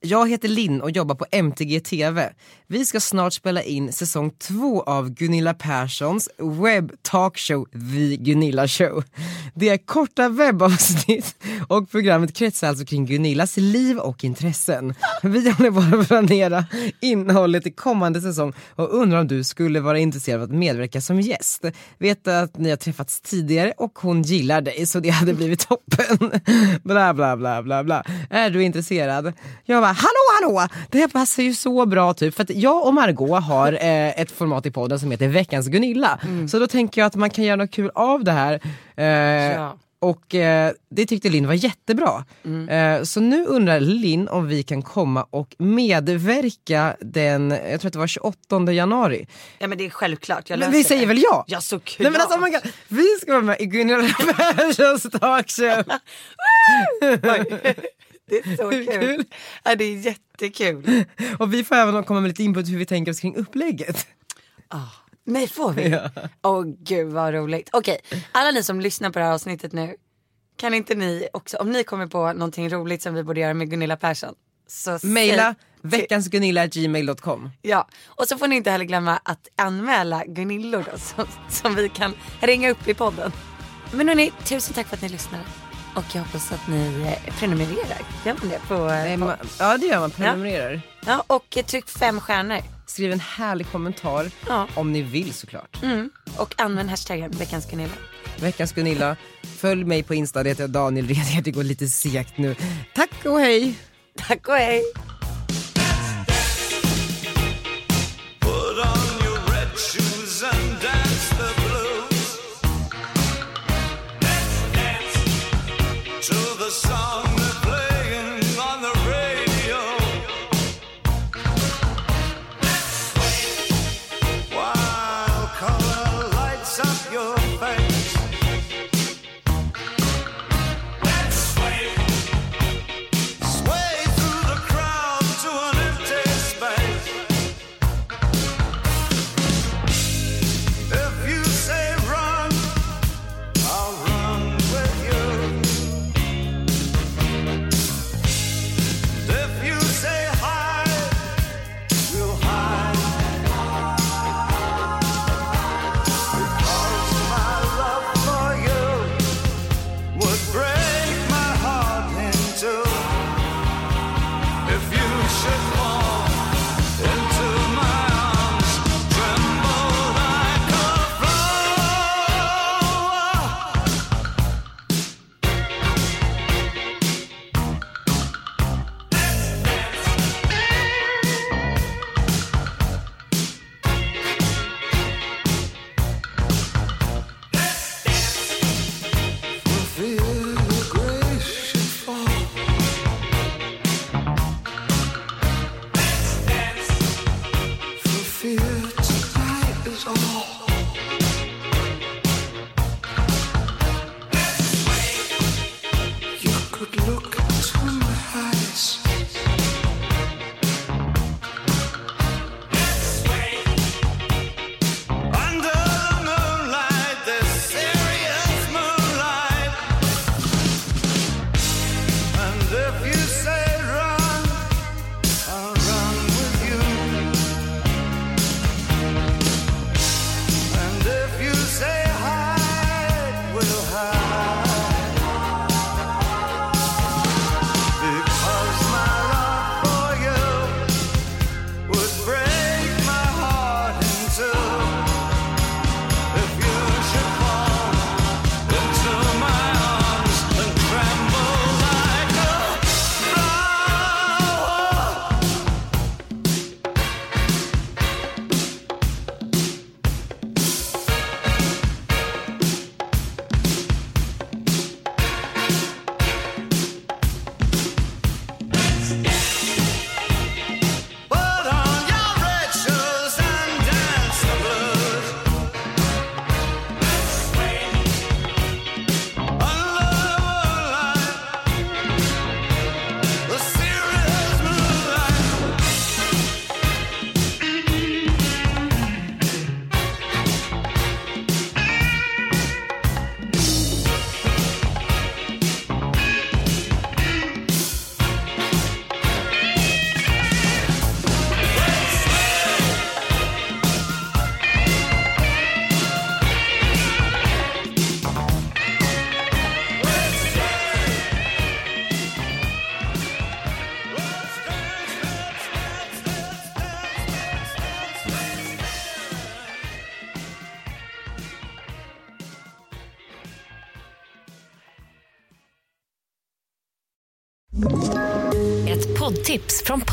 A: Jag heter Linn och jobbar på MTG TV. Vi ska snart spela in säsong två av Gunilla Perssons webb talkshow The Gunilla Show. Det är korta webbavsnitt och programmet kretsar alltså kring Gunillas liv och intressen. Vi håller på att planera innehållet i kommande säsong och undrar om du skulle vara intresserad av att medverka som gäst. Vet att ni har träffats tidigare och hon gillar dig så det hade blivit toppen. Bla bla bla bla bla. Är du intresserad? Jag bara hallå hallå! Det här passar ju så bra typ för att jag och Margot har eh, ett format i podden som heter Veckans Gunilla. Så då tänker jag att man kan göra något kul av det här. Eh,
B: Ja.
A: Och eh, det tyckte Linn var jättebra. Eh, så nu undrar Linn om vi kan komma och medverka den, jag tror att det var 28 januari.
B: Ja men det är självklart. Jag
A: Men vi säger
B: det.
A: väl ja?
B: Ja såklart.
A: Nej men alltså oh vi ska vara med i Gunilla Perssons talkshow.
B: Det är så kul. Ja, det är jättekul.
A: Och vi får även komma med lite input hur vi tänker oss kring upplägget.
B: Nej får vi?
A: Ja.
B: Åh gud vad roligt. Okej, alla ni som lyssnar på det här avsnittet nu. Kan inte ni också, om ni kommer på någonting roligt som vi borde göra med Gunilla Persson. Så
A: Maila veckansgunilla.gmail.com
B: Ja, och så får ni inte heller glömma att anmäla Gunillor då, som, som vi kan ringa upp i podden. Men hörni, tusen tack för att ni lyssnade. Och jag hoppas att ni eh, prenumererar. Gör man det? På, eh, på...
A: Ja det gör man, prenumererar.
B: Ja, och eh, tryck fem stjärnor.
A: Skriv en härlig kommentar om ni vill såklart.
B: Mm. Och använd hashtaggen veckans Gunilla.
A: Veckans Gunilla, följ mig på Insta, det heter Daniel Redgert, det går lite segt nu. Tack och hej!
B: Tack och hej!